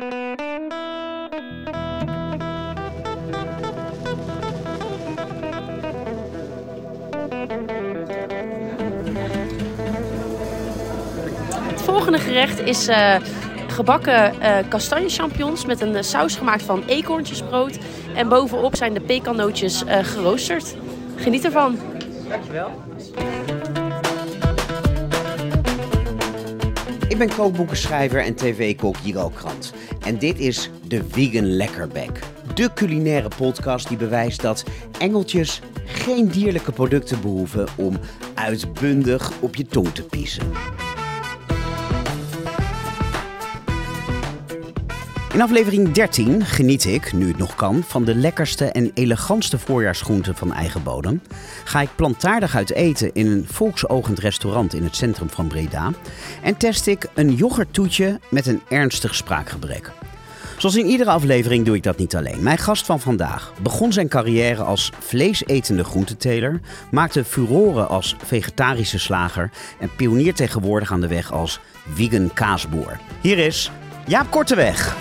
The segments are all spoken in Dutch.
Het volgende gerecht is eh, gebakken eh kastanje-champignons met een eh, saus gemaakt van eekhoorntjesbrood. En bovenop zijn de pekannootjes eh, geroosterd. Geniet ervan. Ik ben kookboekenschrijver en tv-kok Jiro Krant. En dit is de Vegan Lekkerbek. De culinaire podcast die bewijst dat engeltjes geen dierlijke producten behoeven om uitbundig op je tong te piezen. In aflevering 13 geniet ik, nu het nog kan, van de lekkerste en elegantste voorjaarsgroenten van eigen bodem. Ga ik plantaardig uit eten in een volksogend restaurant in het centrum van Breda. En test ik een yoghurttoetje met een ernstig spraakgebrek. Zoals in iedere aflevering doe ik dat niet alleen. Mijn gast van vandaag begon zijn carrière als vleesetende groenteteler, maakte furoren als vegetarische slager en pioniert tegenwoordig aan de weg als vegan kaasboer. Hier is Jaap Korteweg.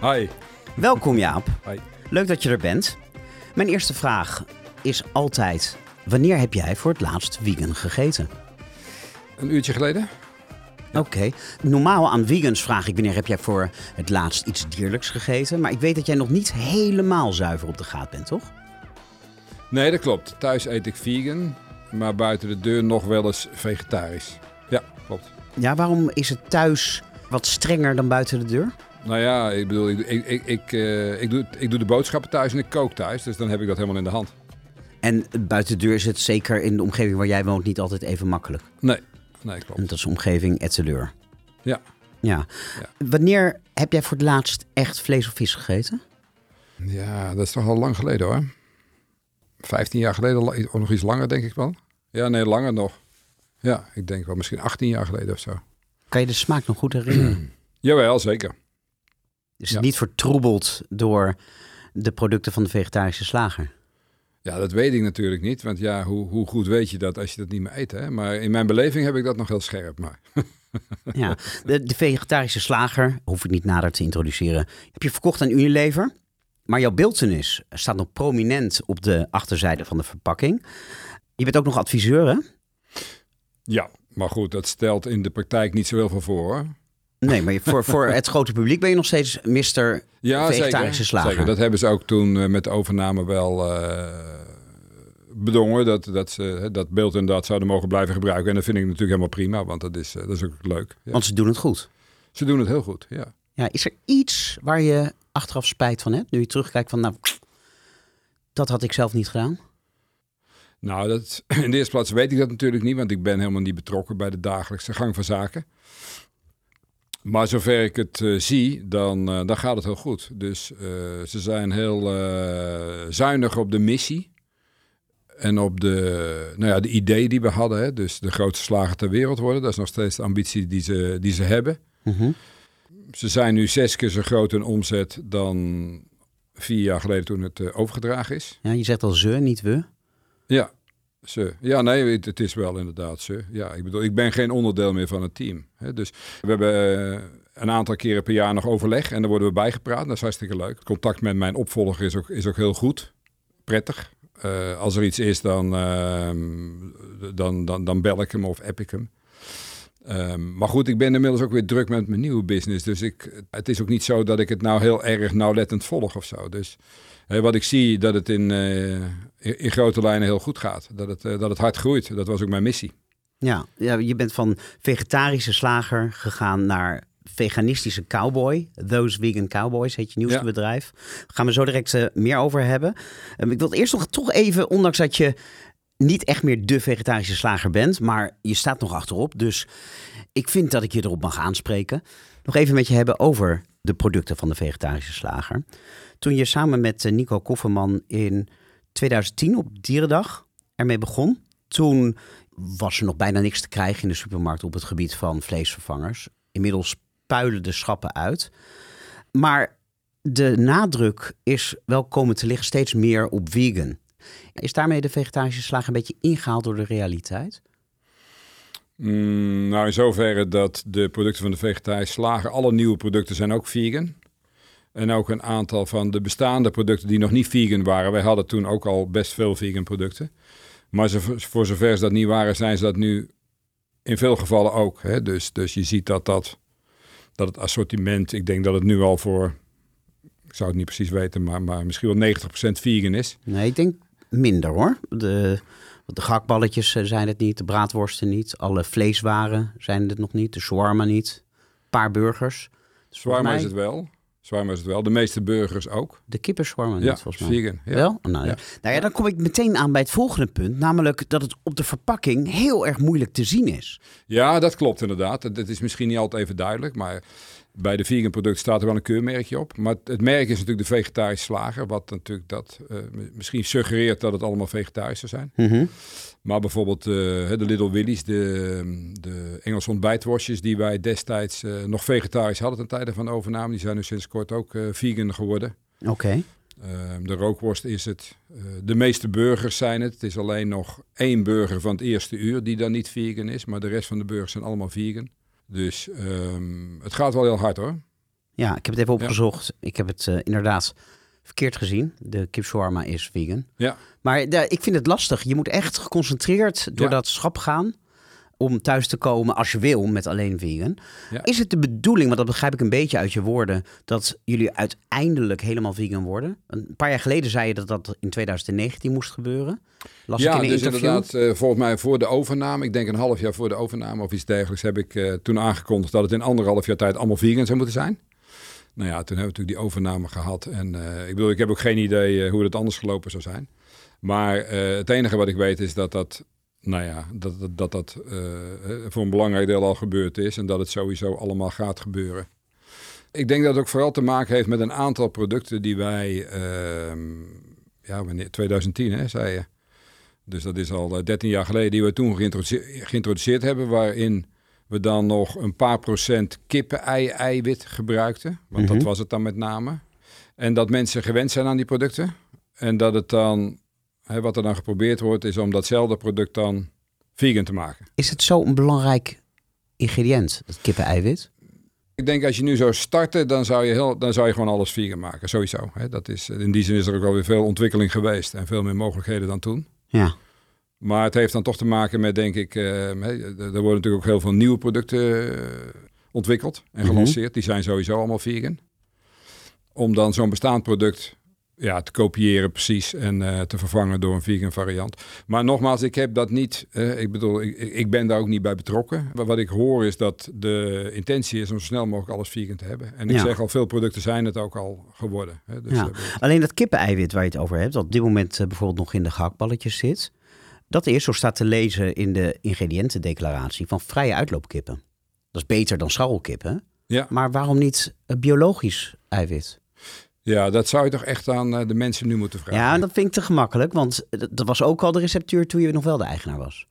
Hi. Welkom Jaap. Leuk dat je er bent. Mijn eerste vraag is altijd: wanneer heb jij voor het laatst vegan gegeten? Een uurtje geleden? Oké. Normaal aan vegans vraag ik wanneer heb jij voor het laatst iets dierlijks gegeten. Maar ik weet dat jij nog niet helemaal zuiver op de gaat bent, toch? Nee, dat klopt. Thuis eet ik vegan, maar buiten de deur nog wel eens vegetarisch. Ja, klopt. Ja, waarom is het thuis wat strenger dan buiten de deur? Nou ja, ik bedoel, ik, ik, ik, ik, eh, ik, doe, ik doe de boodschappen thuis en ik kook thuis. Dus dan heb ik dat helemaal in de hand. En buiten de deur is het zeker in de omgeving waar jij woont niet altijd even makkelijk. Nee, nee, En klopt. dat is omgeving Etteleur. Ja. Ja. Ja. Wanneer heb jij voor het laatst echt vlees of vis gegeten? ja, dat is toch al lang geleden hoor. 15 jaar geleden, of nog iets langer denk ik wel. Ja, nee, langer nog. Ja, ik denk wel misschien 18 jaar geleden of zo. Kan je de smaak nog goed herinneren? Jawel, zeker. Is Ja. het niet vertroebeld door de producten van de vegetarische slager? Ja, dat weet ik natuurlijk niet. Want ja, hoe, hoe goed weet je dat als je dat niet meer eet? Hè? Maar in mijn beleving heb ik dat nog heel scherp. Maar Ja, de, de vegetarische slager, hoef ik niet nader te introduceren, heb je verkocht aan Unilever. Maar jouw beeltenis staat nog prominent op de achterzijde van de verpakking. Je bent ook nog adviseur, hè? Ja, maar goed, dat stelt in de praktijk niet zo heel veel voor. Hoor. Nee, maar voor, voor het grote publiek ben je nog steeds Mr. Ja, Vegetarische zeker, slager. zeker. Dat hebben ze ook toen eh, met de overname wel eh, bedongen. Dat, dat ze dat beeld inderdaad zouden mogen blijven gebruiken. En dat vind ik natuurlijk helemaal prima, want dat is, eh, dat is ook leuk. Ja. Want ze doen het goed. Ze doen het heel goed, ja. Ja, is er iets waar je achteraf spijt van hebt? Nu je terugkijkt van, nou, dat had ik zelf niet gedaan. Nou, dat, in de eerste plaats weet ik dat natuurlijk niet, want ik ben helemaal niet betrokken bij de dagelijkse gang van zaken. Maar zover ik het eh, zie, dan, eh, dan gaat het heel goed. Dus eh, ze zijn heel zuinig op de missie. En op de, nou ja, de idee die we hadden. Hè? Dus de grootste slager ter wereld worden. Dat is nog steeds de ambitie die ze, die ze hebben. Mhm. Ze zijn nu zes keer zo groot in omzet dan vier jaar geleden toen het overgedragen is. Ja, je zegt al ze, niet we. Ja, ze. Ja, nee, het, is wel inderdaad ze. Ja, ik bedoel, ik ben geen onderdeel meer van het team. Hè. Dus we hebben eh, een aantal keren per jaar nog overleg en daar worden we bijgepraat. Dat is hartstikke leuk. Het contact met mijn opvolger is ook, is ook heel goed. Prettig. Eh, als er iets is, dan, ehm, dan, dan, dan bel ik hem of app ik hem. Ehm, maar goed, ik ben inmiddels ook weer druk met mijn nieuwe business. Dus ik, het is ook niet zo dat ik het nou heel erg nauwlettend volg of zo. Dus wat ik zie, dat het in, eh, in, grote lijnen heel goed gaat. Dat het, eh, dat het hard groeit. Dat was ook mijn missie. Ja, ja, je bent van vegetarische slager gegaan naar veganistische cowboy. Those Vegan Cowboys heet je nieuwste Ja. bedrijf. Daar gaan we zo direct eh, meer over hebben. Ehm, ik wil eerst nog toch even, ondanks dat je niet echt meer de vegetarische slager bent, maar je staat nog achterop. Dus ik vind dat ik je erop mag aanspreken. Nog even met je hebben over de producten van de vegetarische slager. Toen je samen met eh, Nico Kofferman in 2010 op Dierendag ermee begon, toen was er nog bijna niks te krijgen in de supermarkt op het gebied van vleesvervangers. Inmiddels puilen de schappen uit. Maar de nadruk is wel komen te liggen steeds meer op vegan. Is daarmee de vegetarische slager een beetje ingehaald door de realiteit? Mm, nou, in zoverre dat de producten van de vegetarische slager, alle nieuwe producten zijn ook vegan. En ook een aantal van de bestaande producten die nog niet vegan waren. Wij hadden toen ook al best veel vegan producten. Maar ze, voor zover ze dat niet waren, zijn ze dat nu in veel gevallen ook. Hè? Dus, dus je ziet dat, dat, dat het assortiment, ik denk dat het nu al voor, ik zou het niet precies weten, maar, maar misschien wel 90% vegan is. Nee, ik denk minder hoor. De, de gakballetjes eh, zijn het niet, de braadworsten niet, alle vleeswaren zijn het nog niet, de shawarma niet, een paar burgers. Dus shawarma is het wel. Shawarma is het wel. De meeste burgers ook. De kipperswarma niet, Ja, volgens mij. vegan. Ja. Wel? Nou, ja. Ja. nou ja, dan kom ik meteen aan bij het volgende punt. Namelijk dat het op de verpakking heel erg moeilijk te zien is. Ja, dat klopt inderdaad. Het is misschien niet altijd even duidelijk, maar bij de vegan product staat er wel een keurmerkje op. Maar het merk is natuurlijk de vegetarische slager, wat natuurlijk dat eh, misschien suggereert dat het allemaal vegetarisch zou zijn. Maar bijvoorbeeld eh, de Little Willys, de, de Engelse ontbijtworstjes die wij destijds eh, nog vegetarisch hadden ten tijde van de overname, die zijn nu sinds kort ook eh, vegan geworden. Oké. Ehm, de rookworst is het. De meeste burgers zijn het. Het is alleen nog één burger van het eerste uur die dan niet vegan is. Maar de rest van de burgers zijn allemaal vegan. Dus ehm, het gaat wel heel hard hoor. Ja, ik heb het even opgezocht. Ik heb het inderdaad verkeerd gezien. De kip shawarma is vegan. Ja, Maar ik vind het lastig. Je moet echt geconcentreerd door Ja. dat schap gaan. Om thuis te komen als je wil met alleen vegan. Ja. Is het de bedoeling, want dat begrijp ik een beetje uit je woorden, dat jullie uiteindelijk helemaal vegan worden? Een paar jaar geleden zei je dat dat in 2019 moest gebeuren. Las ik ja in een dus interview. inderdaad, eh, volgens mij voor de overname, ik denk een half jaar voor de overname of iets dergelijks, heb ik eh, toen aangekondigd dat het in anderhalf jaar tijd allemaal vegan zou moeten zijn. Nou ja, toen hebben we natuurlijk die overname gehad. En eh, ik bedoel, ik heb ook geen idee eh, hoe het anders gelopen zou zijn. Maar eh, het enige wat ik weet is dat dat, nou ja, dat dat, dat, dat voor een belangrijk deel al gebeurd is. En dat het sowieso allemaal gaat gebeuren. Ik denk dat het ook vooral te maken heeft met een aantal producten die wij, ehm, ja, wanneer, 2010 hè, zei. Dus dat is al eh, 13 jaar geleden die we toen geïntroduceerd hebben, waarin we dan nog een paar procent kippen-ei-eiwit gebruikten. Want Mhm. dat was het dan met name. En dat mensen gewend zijn aan die producten. En dat het dan, hè, wat er dan geprobeerd wordt, is om datzelfde product dan vegan te maken. Is het zo een belangrijk ingrediënt, het kippen-eiwit? Ik denk als je nu zou starten, dan zou je, heel, dan zou je gewoon alles vegan maken, sowieso. Hè. Dat is, in die zin is er ook alweer veel ontwikkeling geweest en veel meer mogelijkheden dan toen. Ja. Maar het heeft dan toch te maken met, denk ik, hè, er worden natuurlijk ook heel veel nieuwe producten eh, ontwikkeld en Mhm. gelanceerd. Die zijn sowieso allemaal vegan. Om dan zo'n bestaand product ja, te kopiëren precies en eh, te vervangen door een vegan variant. Maar nogmaals, ik heb dat niet, ik bedoel, ik, ik ben daar ook niet bij betrokken. Maar wat ik hoor is dat de intentie is om zo snel mogelijk alles vegan te hebben. En ik Ja. zeg al, veel producten zijn het ook al geworden. Hè. Dus, Ja. Alleen dat kippen-eiwit waar je het over hebt, dat op dit moment bijvoorbeeld nog in de gehaktballetjes zit. Dat is, zo staat te lezen in de ingrediëntendeclaratie, van vrije uitloopkippen. Dat is beter dan scharrelkippen. ja. Maar waarom niet biologisch eiwit? ja, dat zou je toch echt aan eh, de mensen nu moeten vragen. Ja, dat vind ik te gemakkelijk, want dat was ook al de receptuur toen je nog wel de eigenaar was.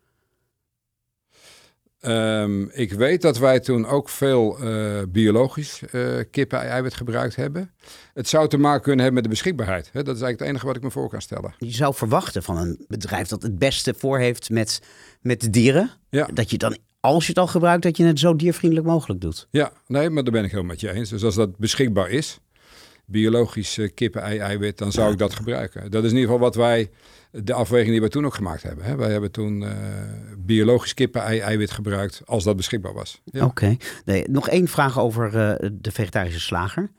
Ehm, ik weet dat wij toen ook veel eh, biologisch eh kippen-eiwit gebruikt hebben. Het zou te maken kunnen hebben met de beschikbaarheid. Hè? Dat is eigenlijk het enige wat ik me voor kan stellen. Je zou verwachten van een bedrijf dat het beste voor heeft met, met de dieren, Ja, dat je dan, als je het al gebruikt, dat je het zo diervriendelijk mogelijk doet. ja nee, maar daar ben ik helemaal met je eens. Dus als dat beschikbaar is, biologisch eh, kippen-eiwit, dan zou ik dat gebruiken. Dat is in ieder geval wat wij, de afweging die we toen ook gemaakt hebben. Hè? Wij hebben toen eh, biologisch kippen-eiwit gebruikt als dat beschikbaar was. Ja. Oké. Nee, nog één vraag over eh, de vegetarische slager.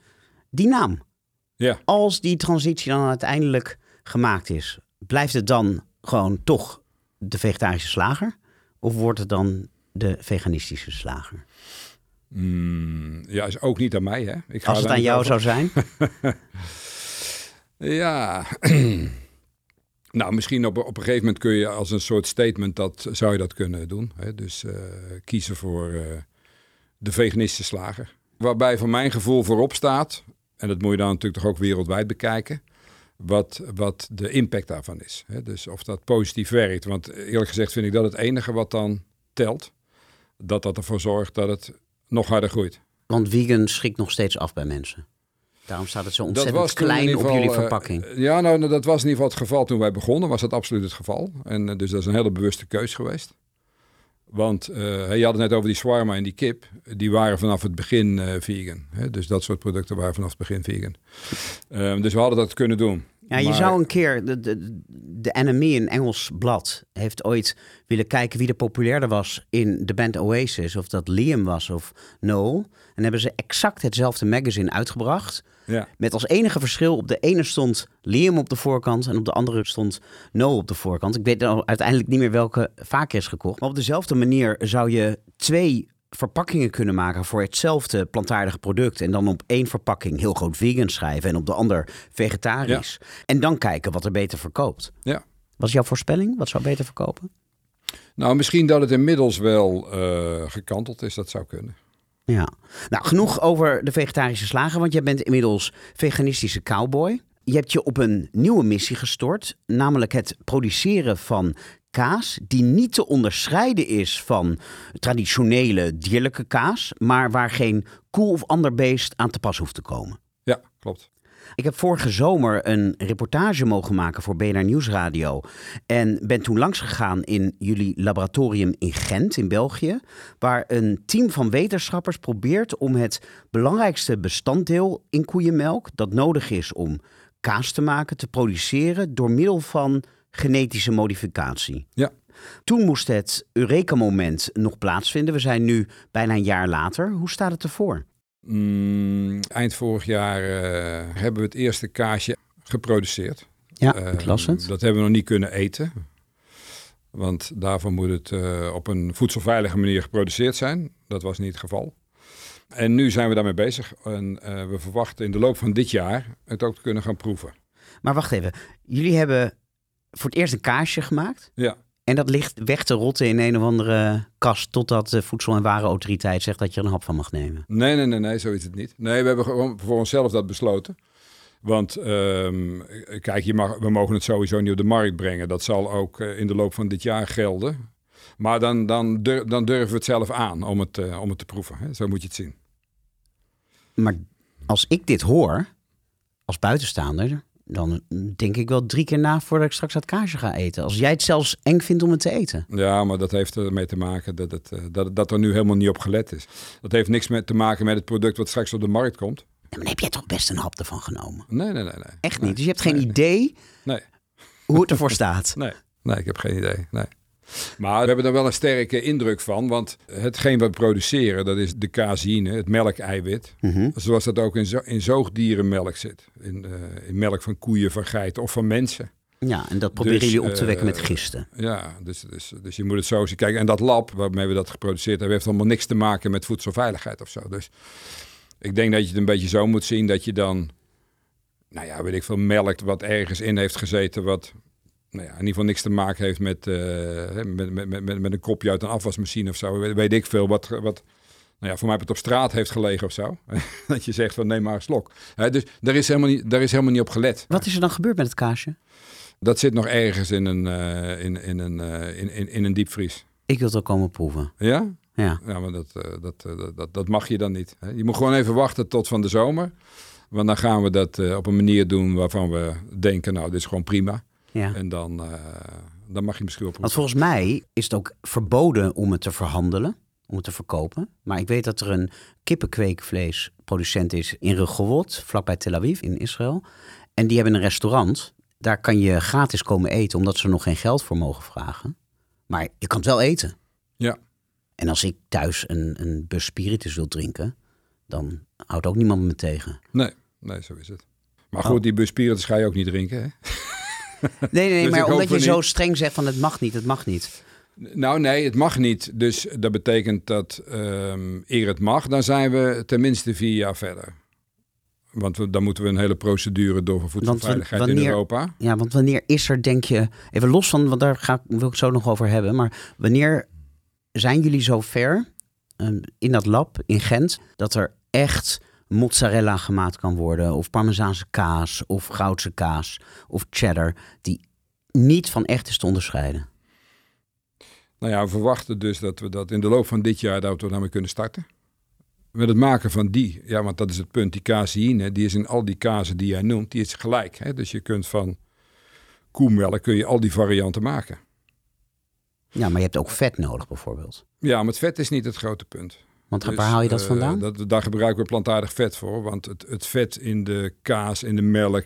Die naam. Ja. Als die transitie dan uiteindelijk gemaakt is, blijft het dan gewoon toch de vegetarische slager? Of wordt het dan de veganistische slager? Mm, ja, is ook niet aan mij. Hè? Ik ga Als het aan jou over- zou zijn? Ja. nou, misschien op, op een gegeven moment kun je als een soort statement dat zou je dat kunnen doen. Hè? Dus eh, kiezen voor eh, de veganistische slager. Waarbij voor mijn gevoel voorop staat, en dat moet je dan natuurlijk toch ook wereldwijd bekijken, wat, wat de impact daarvan is. Hè? Dus of dat positief werkt. Want eerlijk gezegd vind ik dat het enige wat dan telt. Dat dat ervoor zorgt dat het nog harder groeit. Want vegan schrikt nog steeds af bij mensen. Daarom staat het zo ontzettend klein op jullie eh, verpakking. ja, nou, dat was in ieder geval het geval toen wij begonnen. Was dat absoluut het geval. En eh, dus dat is een hele bewuste keus geweest. Want uh, je had het net over die shawarma en die kip. Die waren vanaf het begin vegan. Hè? Dus dat soort producten waren vanaf het begin vegan. Uh, dus we hadden dat kunnen doen. Ja, je zou een keer, de, de, de Enemy, een Engels blad, heeft ooit willen kijken wie er populairder was in de band Oasis. Of dat Liam was of Noel. En hebben ze exact hetzelfde magazine uitgebracht. Ja. Met als enige verschil, op de ene stond Liam op de voorkant en op de andere stond Noel op de voorkant. Ik weet dan uiteindelijk niet meer welke vaker is gekocht. Maar op dezelfde manier zou je twee verpakkingen kunnen maken voor hetzelfde plantaardige product. En dan op één verpakking heel groot vegan schrijven en op de ander vegetarisch. En dan kijken wat er beter verkoopt. Ja. Wat is jouw voorspelling? Wat zou beter verkopen? Nou, misschien dat het inmiddels wel uh, gekanteld is. Dat zou kunnen. Ja. Nou, genoeg over de vegetarische slager, want jij bent inmiddels veganistische cowboy. Je hebt je op een nieuwe missie gestort, namelijk het produceren van kaas die niet te onderscheiden is van traditionele dierlijke kaas, maar waar geen koe of ander beest aan te pas hoeft te komen. Ja, klopt. Ik heb vorige zomer een reportage mogen maken voor BNR Nieuwsradio. En ben toen langsgegaan in jullie laboratorium in Gent, in België. Waar een team van wetenschappers probeert om het belangrijkste bestanddeel in koeienmelk, dat nodig is om kaas te maken, te produceren door middel van genetische modificatie. Ja. Toen moest het Eureka-moment nog plaatsvinden. We zijn nu bijna een jaar later. Hoe staat het ervoor? Mm, eind vorig jaar uh, hebben we het eerste kaasje geproduceerd. Ja, ik las het. Uh, dat hebben we nog niet kunnen eten. Want daarvoor moet het uh, op een voedselveilige manier geproduceerd zijn. Dat was niet het geval. En nu zijn we daarmee bezig. En we verwachten in de loop van dit jaar het ook te kunnen gaan proeven. Maar wacht even. Jullie hebben voor het eerst een kaasje gemaakt. Ja. En dat ligt weg te rotten in een of andere kast totdat de Voedsel- en Warenautoriteit zegt dat je er een hap van mag nemen. Nee, nee, nee, nee, zo is het niet. Nee, we hebben gewoon voor onszelf dat besloten. Want um, kijk, je mag, we mogen het sowieso niet op de markt brengen. Dat zal ook uh, in de loop van dit jaar gelden. Maar dan, dan, durf, dan durven we het zelf aan om het, uh, om het te proeven. Hè? Zo moet je het zien. Maar als ik dit hoor, als buitenstaander, dan denk ik wel drie keer na voordat ik straks dat kaasje ga eten. Als jij het zelfs eng vindt om het te eten. Ja, maar dat heeft ermee te maken dat, het, dat, dat er nu helemaal niet op gelet is. Dat heeft niks met te maken met het product wat straks op de markt komt. Ja, maar dan heb jij toch best een hap ervan genomen? Nee, nee, nee. nee. Echt nee. niet? Dus je hebt geen nee. idee nee. hoe het ervoor staat? Nee. nee, ik heb geen idee. Nee. Maar we hebben er wel een sterke indruk van, want hetgeen we produceren, dat is de caseïne, het melkeiwit. Mm -hmm. Zoals dat ook in, zo in zoogdierenmelk zit. In, uh, in, melk van koeien, van geiten of van mensen. Ja, en dat proberen dus, jullie op te wekken uh, met gisten. Ja, dus, dus, dus je moet het zo zien. Kijk, en dat lab waarmee we dat geproduceerd hebben, heeft allemaal niks te maken met voedselveiligheid of zo. Dus ik denk dat je het een beetje zo moet zien dat je dan, nou ja, weet ik veel, melk wat ergens in heeft gezeten, wat nou ja, in ieder geval niks te maken heeft met, uh, met, met, met, met een kopje uit een afwasmachine of zo. Weet, weet ik veel wat, wat nou ja, voor mij het op straat heeft gelegen of zo. dat je zegt van neem maar een slok. He, dus daar is, helemaal niet, daar is helemaal niet op gelet. Wat is er dan gebeurd met het kaasje? Dat zit nog ergens in een, uh, in, in, een, uh, in, in, in een diepvries. Ik wil het ook komen proeven. Ja? Ja. Ja, maar dat, dat, dat, dat mag je dan niet. Je moet gewoon even wachten tot van de zomer. Want dan gaan we dat op een manier doen waarvan we denken, nou, dit is gewoon prima. Ja. En dan, uh, dan mag je misschien wel Want volgens mij is het ook verboden om het te verhandelen, om het te verkopen. Maar ik weet dat er een kippenkweekvleesproducent is in Rehovot, vlakbij Tel Aviv in Israël. En die hebben een restaurant. Daar kan je gratis komen eten, omdat ze er nog geen geld voor mogen vragen. Maar je kan het wel eten. Ja. En als ik thuis een, een bus spiritus wil drinken, dan houdt ook niemand me tegen. Nee, nee, zo is het. Maar goed, oh. die bus spiritus ga je ook niet drinken, hè? Nee, nee, dus maar omdat je niet... zo streng zegt van het mag niet, het mag niet. Nou nee, het mag niet. Dus dat betekent dat um, eer het mag, dan zijn we tenminste vier jaar verder. Want we, dan moeten we een hele procedure door voor voedselveiligheid wanneer, in Europa. Ja, want wanneer is er, denk je, even los van, want daar ga, wil ik het zo nog over hebben. Maar wanneer zijn jullie zo ver um, in dat lab in Gent dat er echt mozzarella gemaakt kan worden, of parmezaanse kaas, of goudse kaas, of cheddar, die niet van echt is te onderscheiden? Nou ja, we verwachten dus dat we dat in de loop van dit jaar dat we daarmee kunnen starten. Met het maken van die, ja, want dat is het punt, die caseïne, die is in al die kazen die jij noemt, die is gelijk. Hè? Dus je kunt van koemelk kun je al die varianten maken. Ja, maar je hebt ook vet nodig bijvoorbeeld. Ja, maar het vet is niet het grote punt. Want Dus, waar haal je dat eh, vandaan? dat, daar gebruiken we plantaardig vet voor. Want het, het vet in de kaas, in de melk,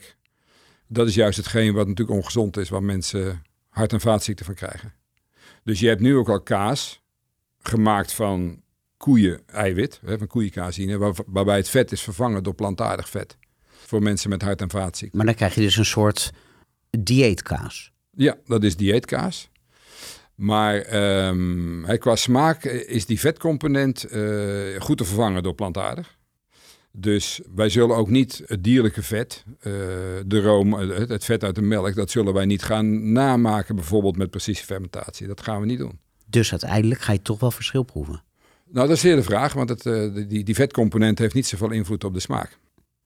dat is juist hetgeen wat natuurlijk ongezond is, waar mensen hart- en vaatziekten van krijgen. Dus je hebt nu ook al kaas gemaakt van koeien-eiwit, van koeiencaseïne, waar, waarbij het vet is vervangen door plantaardig vet. Voor mensen met hart- en vaatziekten. Maar dan krijg je dus een soort dieetkaas. Ja, dat is dieetkaas. Maar ehm, qua smaak is die vetcomponent eh, goed te vervangen door plantaardig. Dus wij zullen ook niet het dierlijke vet, eh, de room, eh, het, het vet uit de melk, dat zullen wij niet gaan namaken, bijvoorbeeld met precisiefermentatie. Dat gaan we niet doen. Dus uiteindelijk ga je toch wel verschil proeven. Nou, dat is zeer de vraag, want het, eh, die, die vetcomponent heeft niet zoveel invloed op de smaak.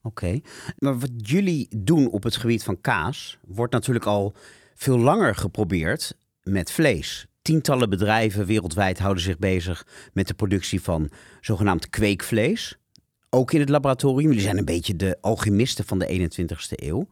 Oké. Maar wat jullie doen op het gebied van kaas wordt natuurlijk al veel langer geprobeerd met vlees. Tientallen bedrijven wereldwijd houden zich bezig met de productie van zogenaamd kweekvlees. Ook in het laboratorium. Jullie zijn een beetje de alchemisten van de 21ste eeuw.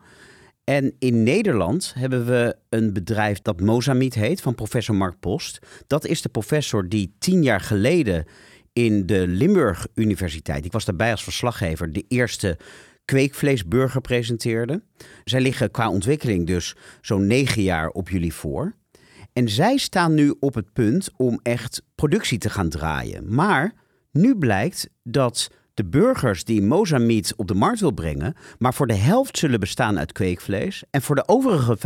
En in Nederland hebben we een bedrijf dat Mozamiet heet, van professor Mark Post. Dat is de professor die tien jaar geleden in de Limburg Universiteit, ik was daarbij als verslaggever, de eerste kweekvleesburger presenteerde. Zij liggen qua ontwikkeling dus zo'n negen jaar op jullie voor. En zij staan nu op het punt om echt productie te gaan draaien. Maar nu blijkt dat de burgers die Mozamiet op de markt wil brengen, maar voor de helft zullen bestaan uit kweekvlees. En voor de overige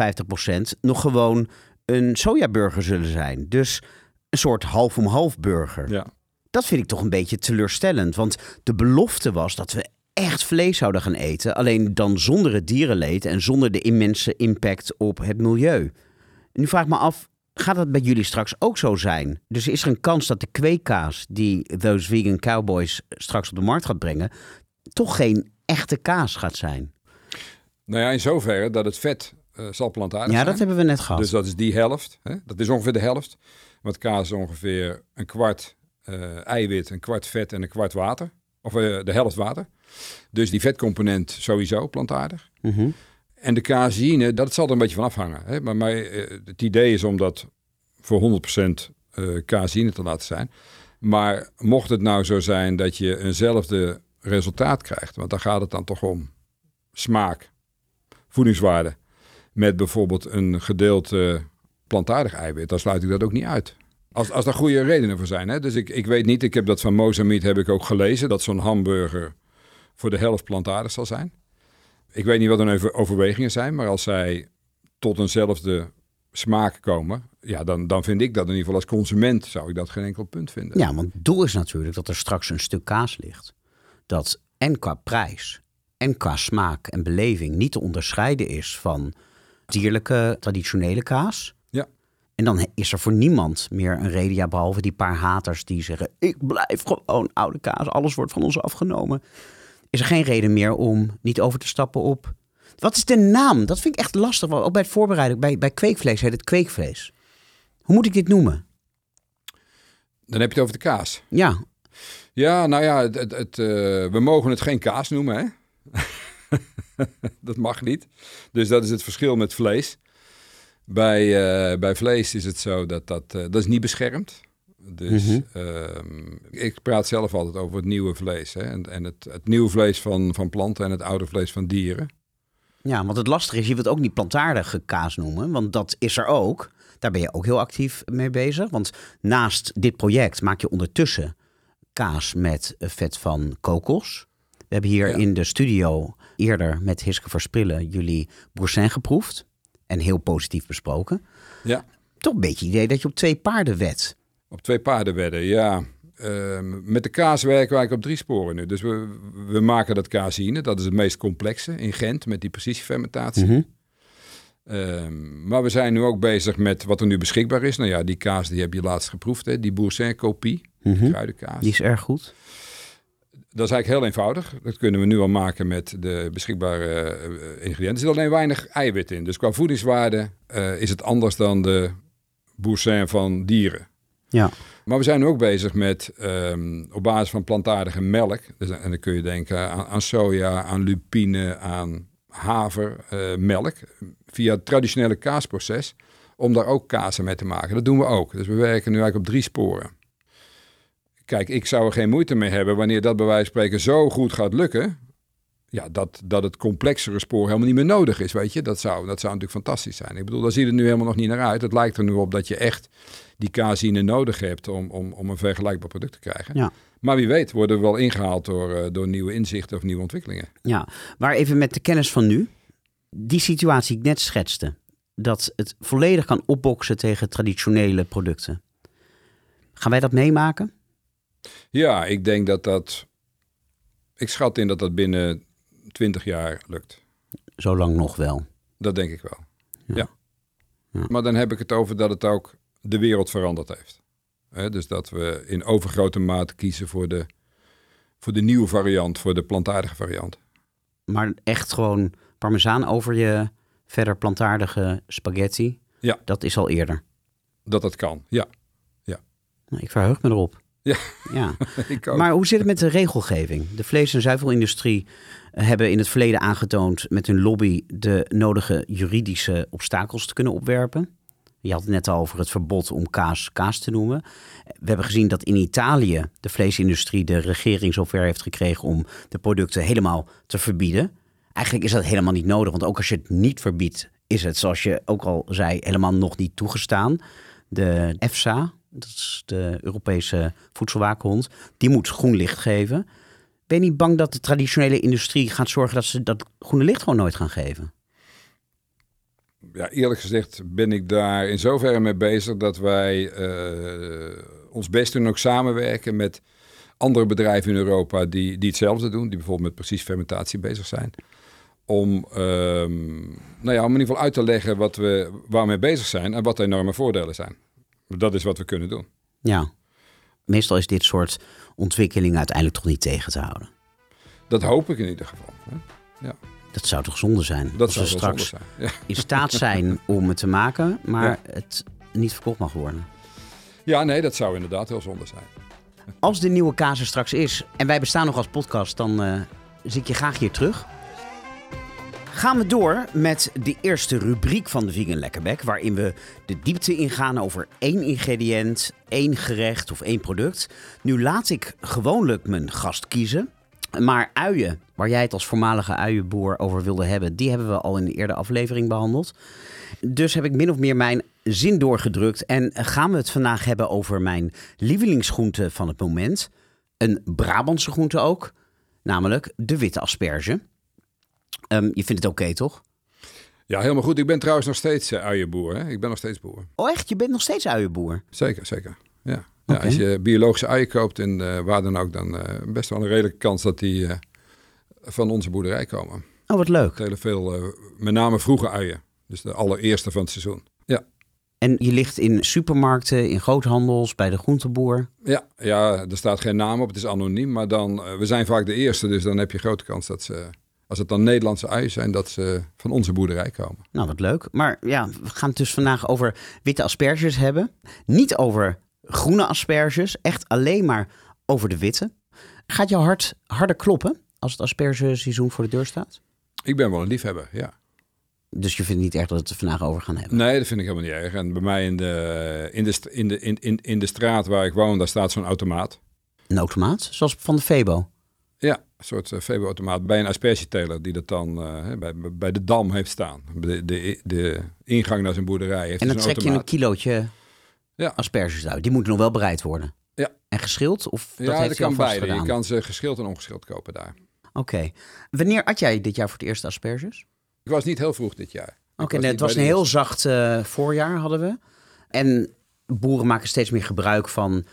50% nog gewoon een sojaburger zullen zijn. Dus een soort half om half burger. Ja. Dat vind ik toch een beetje teleurstellend. Want de belofte was dat we echt vlees zouden gaan eten. Alleen dan zonder het dierenleed en zonder de immense impact op het milieu. Nu vraag ik me af, gaat dat bij jullie straks ook zo zijn? Dus is er een kans dat de kweekkaas die Those Vegan Cowboys straks op de markt gaat brengen... toch geen echte kaas gaat zijn? Nou ja, in zoverre dat het vet eh, zal plantaardig Ja, zijn. dat hebben we net gehad. Dus dat is die helft. Hè? Dat is ongeveer de helft. Want kaas is ongeveer een kwart eh, eiwit, een kwart vet en een kwart water. Of eh, de helft water. Dus die vetcomponent sowieso plantaardig. Mhm. En de caseïne, dat zal er een beetje van afhangen. Hè? Maar mij, eh, het idee is om dat voor 100% eh caseïne te laten zijn. Maar mocht het nou zo zijn dat je eenzelfde resultaat krijgt, want daar gaat het dan toch om smaak, voedingswaarde, met bijvoorbeeld een gedeelte plantaardig eiwit, dan sluit ik dat ook niet uit. Als, als daar goede redenen voor zijn. Hè? Dus ik, ik weet niet, ik heb dat van Mozambique heb ik ook gelezen, dat zo'n hamburger voor de helft plantaardig zal zijn. Ik weet niet wat hun over- overwegingen zijn, maar als zij tot eenzelfde smaak komen, ja, dan, dan vind ik dat in ieder geval als consument zou ik dat geen enkel punt vinden. Ja, want het doel is natuurlijk dat er straks een stuk kaas ligt. Dat en qua prijs en qua smaak en beleving niet te onderscheiden is van dierlijke traditionele kaas. Ja. En dan is er voor niemand meer een reden, ja, behalve die paar haters die zeggen: Ik blijf gewoon oude kaas, alles wordt van ons afgenomen. Is er geen reden meer om niet over te stappen op. Wat is de naam? Dat vind ik echt lastig. Ook bij het voorbereiden, bij, bij kweekvlees heet het kweekvlees. Hoe moet ik dit noemen? Dan heb je het over de kaas. Ja, Ja, nou ja, het, het, het, eh, we mogen het geen kaas noemen, hè? dat mag niet. Dus dat is het verschil met vlees. Bij, eh, bij vlees is het zo dat dat, eh, dat is niet beschermd. Dus Mhm. ehm, ik praat zelf altijd over het nieuwe vlees. Hè? En, en het, het nieuwe vlees van, van planten en het oude vlees van dieren. Ja, want het lastige is, je wilt ook niet plantaardige kaas noemen, want dat is er ook. Daar ben je ook heel actief mee bezig. Want naast dit project maak je ondertussen kaas met vet van kokos. We hebben hier Ja. in de studio eerder met Hiske Verspillen jullie boursin geproefd. En heel positief besproken. Ja. Toch een beetje het idee dat je op twee paarden wet. Op twee paarden wedden, ja. Ehm, met de kaas werken we eigenlijk op drie sporen nu. Dus we, we maken dat caseïne, dat is het meest complexe in Gent met die precisiefermentatie. Mhm. Ehm, maar we zijn nu ook bezig met wat er nu beschikbaar is. Nou ja, die kaas die heb je laatst geproefd, hè? die Boursin-kopie, Mhm. kruidenkaas. Die is erg goed. Dat is eigenlijk heel eenvoudig. Dat kunnen we nu al maken met de beschikbare eh, ingrediënten. Er zit alleen weinig eiwit in. Dus qua voedingswaarde eh, is het anders dan de Boursin van dieren. Ja. Maar we zijn ook bezig met ehm, op basis van plantaardige melk. Dus, en dan kun je denken aan, soja, aan lupine, aan haver, eh. Via het traditionele kaasproces om daar ook kazen mee te maken. Dat doen we ook. Dus we werken nu eigenlijk op drie sporen. Kijk, ik zou er geen moeite mee hebben wanneer dat bij wijze van spreken zo goed gaat lukken. Ja, dat, dat het complexere spoor helemaal niet meer nodig is, weet je. Dat zou, dat zou natuurlijk fantastisch zijn. Ik bedoel, daar ziet het nu helemaal nog niet naar uit. Het lijkt er nu op dat je echt die casine nodig hebt om, om, om een vergelijkbaar product te krijgen. Ja. Maar wie weet worden we wel ingehaald door, uh, door nieuwe inzichten of nieuwe ontwikkelingen. Ja, maar even met de kennis van nu. Die situatie die ik net schetste, dat het volledig kan opboksen tegen traditionele producten. Gaan wij dat meemaken? Ja, ik denk dat dat. Ik schat in dat dat binnen 20 jaar lukt. Zo lang nog wel. Dat denk ik wel. Ja. ja. Maar dan heb ik het over dat het ook de wereld veranderd heeft. He, dus dat we in overgrote mate kiezen voor de, voor de nieuwe variant, voor de plantaardige variant. Maar echt gewoon parmezaan over je verder plantaardige spaghetti. Ja. Dat is al eerder. Dat dat kan, ja. ja. Nou, ik verheug me erop. Ja, ja. maar hoe zit het met de regelgeving? De vlees- en zuivelindustrie hebben in het verleden aangetoond met hun lobby de nodige juridische obstakels te kunnen opwerpen. Je had het net al over het verbod om kaas kaas te noemen. We hebben gezien dat in Italië de vleesindustrie de regering zover heeft gekregen om de producten helemaal te verbieden. Eigenlijk is dat helemaal niet nodig, want ook als je het niet verbiedt, is het, zoals je ook al zei, helemaal nog niet toegestaan. De EFSA, dat is de Europese voedselwaakhond, die moet groen licht geven. Ben je niet bang dat de traditionele industrie gaat zorgen dat ze dat groene licht gewoon nooit gaan geven? Ja, eerlijk gezegd ben ik daar in zoverre mee bezig dat wij uh, ons best doen ook samenwerken met andere bedrijven in Europa die, die hetzelfde doen, die bijvoorbeeld met precies fermentatie bezig zijn. Om, um, nou ja, om in ieder geval uit te leggen wat we, waar we mee bezig zijn en wat de enorme voordelen zijn. Dat is wat we kunnen doen. Ja, meestal is dit soort ontwikkelingen uiteindelijk toch niet tegen te houden. Dat hoop ik in ieder geval. Hè? Ja. Dat zou toch zonde zijn? Dat we straks zijn. Ja. in staat zijn om het te maken, maar ja. het niet verkocht mag worden. Ja, nee, dat zou inderdaad heel zonde zijn. Als de nieuwe kaas er straks is en wij bestaan nog als podcast, dan uh, zie ik je graag hier terug. Gaan we door met de eerste rubriek van de Vegan Lekkerbek, waarin we de diepte ingaan over één ingrediënt, één gerecht of één product. Nu laat ik gewoonlijk mijn gast kiezen. Maar uien, waar jij het als voormalige uienboer over wilde hebben, die hebben we al in de eerdere aflevering behandeld. Dus heb ik min of meer mijn zin doorgedrukt en gaan we het vandaag hebben over mijn lievelingsgroente van het moment. Een Brabantse groente ook, namelijk de witte asperge. Um, je vindt het oké, okay, toch? Ja, helemaal goed. Ik ben trouwens nog steeds uh, uienboer. Hè? Ik ben nog steeds boer. Oh echt? Je bent nog steeds uienboer? Zeker, zeker. Ja. Ja, als je biologische uien koopt en uh, waar dan ook, dan uh, best wel een redelijke kans dat die uh, van onze boerderij komen. Oh, wat leuk. Hele veel, met name vroege uien. Dus de allereerste van het seizoen. Ja. En je ligt in supermarkten, in groothandels, bij de groenteboer? Ja, ja, er staat geen naam op, het is anoniem. Maar dan, we zijn vaak de eerste, dus dan heb je grote kans dat ze... Als het dan Nederlandse uien zijn, dat ze van onze boerderij komen. Nou, wat leuk. Maar ja, we gaan het dus vandaag over witte asperges hebben. Niet over groene asperges, echt alleen maar over de witte. Gaat jouw hart harder kloppen als het aspergeseizoen voor de deur staat? Ik ben wel een liefhebber, ja. Dus je vindt niet echt dat we het er vandaag over gaan hebben? Nee, dat vind ik helemaal niet erg. En bij mij in de, in de, in de, in, in, in de straat waar ik woon, daar staat zo'n automaat. Een automaat? Zoals van de Febo? Ja, een soort uh, Febo-automaat bij een aspergeteler die dat dan uh, bij, bij de dam heeft staan. De, de, de ingang naar zijn boerderij heeft En dan dus trek je een kilootje Ja. asperges uit. Die moeten nog wel bereid worden. Ja. En geschild? Of dat ja, heeft dat kan beide. Je gedaan? kan ze geschild en ongeschild kopen daar. Oké. Wanneer at jij dit jaar voor het eerst asperges? Ik was niet heel vroeg dit jaar. Oké, nee, niet het was een heel zacht eh, voorjaar hadden we. En boeren maken steeds meer gebruik van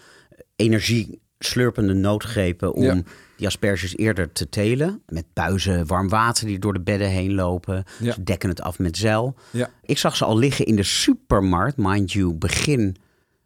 energieslurpende noodgrepen om Ja. die asperges eerder te telen. Met buizen, warm water die door de bedden heen lopen. Ja. Ze dekken het af met zeil. Ja. Ik zag ze al liggen in de supermarkt, mind you, begin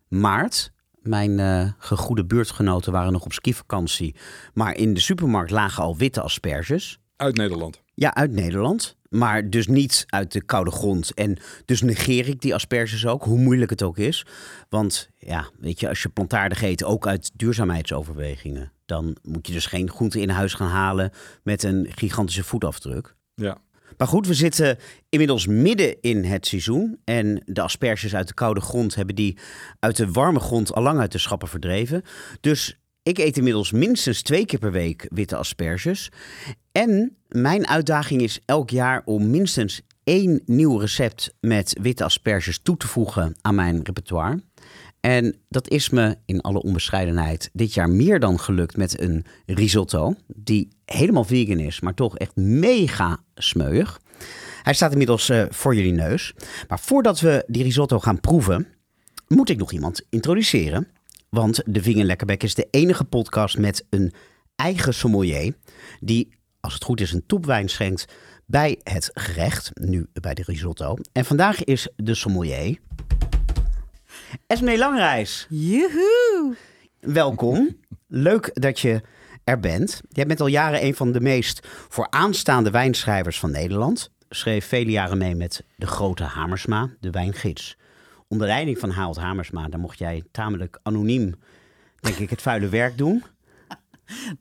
maart. Mijn eh gegoede buurtgenoten waren nog op skivakantie. Maar in de supermarkt lagen al witte asperges. Uit Nederland. Ja, uit Nederland. Maar dus niet uit de koude grond. En dus negeer ik die asperges ook, hoe moeilijk het ook is. Want ja, weet je, als je plantaardig eet, ook uit duurzaamheidsoverwegingen... dan moet je dus geen groente in huis gaan halen met een gigantische voetafdruk. Ja. Maar goed, we zitten inmiddels midden in het seizoen. En de asperges uit de koude grond hebben die uit de warme grond al lang uit de schappen verdreven. Dus ik eet inmiddels minstens twee keer per week witte asperges. En mijn uitdaging is elk jaar om minstens één nieuw recept met witte asperges toe te voegen aan mijn repertoire. En dat is me in alle onbescheidenheid dit jaar meer dan gelukt met een risotto. Die helemaal vegan is, maar toch echt mega smeuig. Hij staat inmiddels uh, voor jullie neus. Maar voordat we die risotto gaan proeven, moet ik nog iemand introduceren. Want de Vegan Lekkerbek is de enige podcast met een eigen sommelier. Die, als het goed is, een topwijn schenkt bij het gerecht. Nu bij de risotto. En vandaag is de sommelier Esme Langreis. Joehoe! Welkom. Leuk dat je er bent. Jij bent al jaren een van de meest vooraanstaande wijnschrijvers van Nederland. Schreef vele jaren mee met de grote Hamersma, de wijngids. Onder leiding van Harold Hamersma, daar mocht jij tamelijk anoniem, denk ik, het vuile werk doen.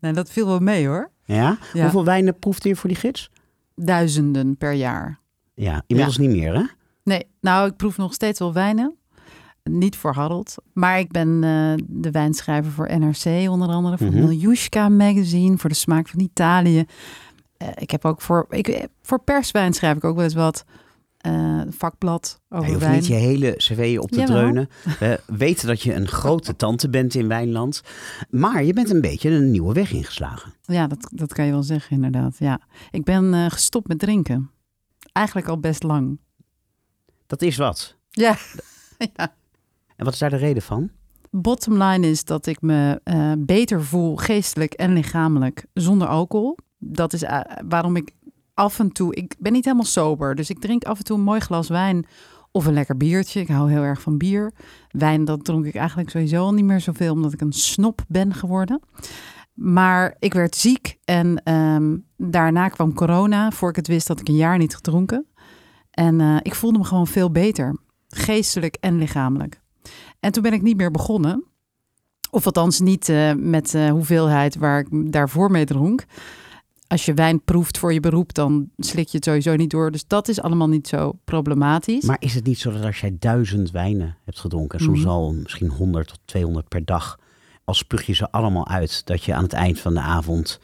Nou, dat viel wel mee hoor. Ja? Hoeveel wijnen proefde je voor die gids? Duizenden per jaar. Ja, inmiddels niet meer hè? Nee, nou ik proef nog steeds wel wijnen. Niet voor Harold. Maar ik ben uh, de wijnschrijver voor NRC onder andere. Voor mm Miljushka magazine. Voor de smaak van Italië. Uh, ik heb ook voor, ik, voor perswijn schrijf ik ook wel eens wat. Uh, vakblad over ja, je hoeft niet je hele cv op te dreunen. We weten dat je een grote tante bent in Wijnland. Maar je bent een beetje een nieuwe weg ingeslagen. Ja, dat, dat kan je wel zeggen inderdaad. Ja. Ik ben gestopt met drinken. Eigenlijk al best lang. Dat is wat. Ja. ja. En wat is daar de reden van? Bottom line is dat ik me uh, beter voel, geestelijk en lichamelijk, zonder alcohol. Dat is uh, waarom ik af en toe, ik ben niet helemaal sober, dus ik drink af en toe een mooi glas wijn of een lekker biertje. Ik hou heel erg van bier. Wijn, dat dronk ik eigenlijk sowieso al niet meer zoveel, omdat ik een snop ben geworden. Maar ik werd ziek en um, daarna kwam corona. Voor ik het wist, had ik een jaar niet gedronken. En uh, ik voelde me gewoon veel beter, geestelijk en lichamelijk. En toen ben ik niet meer begonnen. Of althans niet uh, met de uh, hoeveelheid waar ik daarvoor mee dronk. Als je wijn proeft voor je beroep, dan slik je het sowieso niet door. Dus dat is allemaal niet zo problematisch. Maar is het niet zo dat als jij duizend wijnen hebt gedronken, soms mm. al misschien 100 tot 200 per dag, als spuug je ze allemaal uit, dat je aan het eind van de avond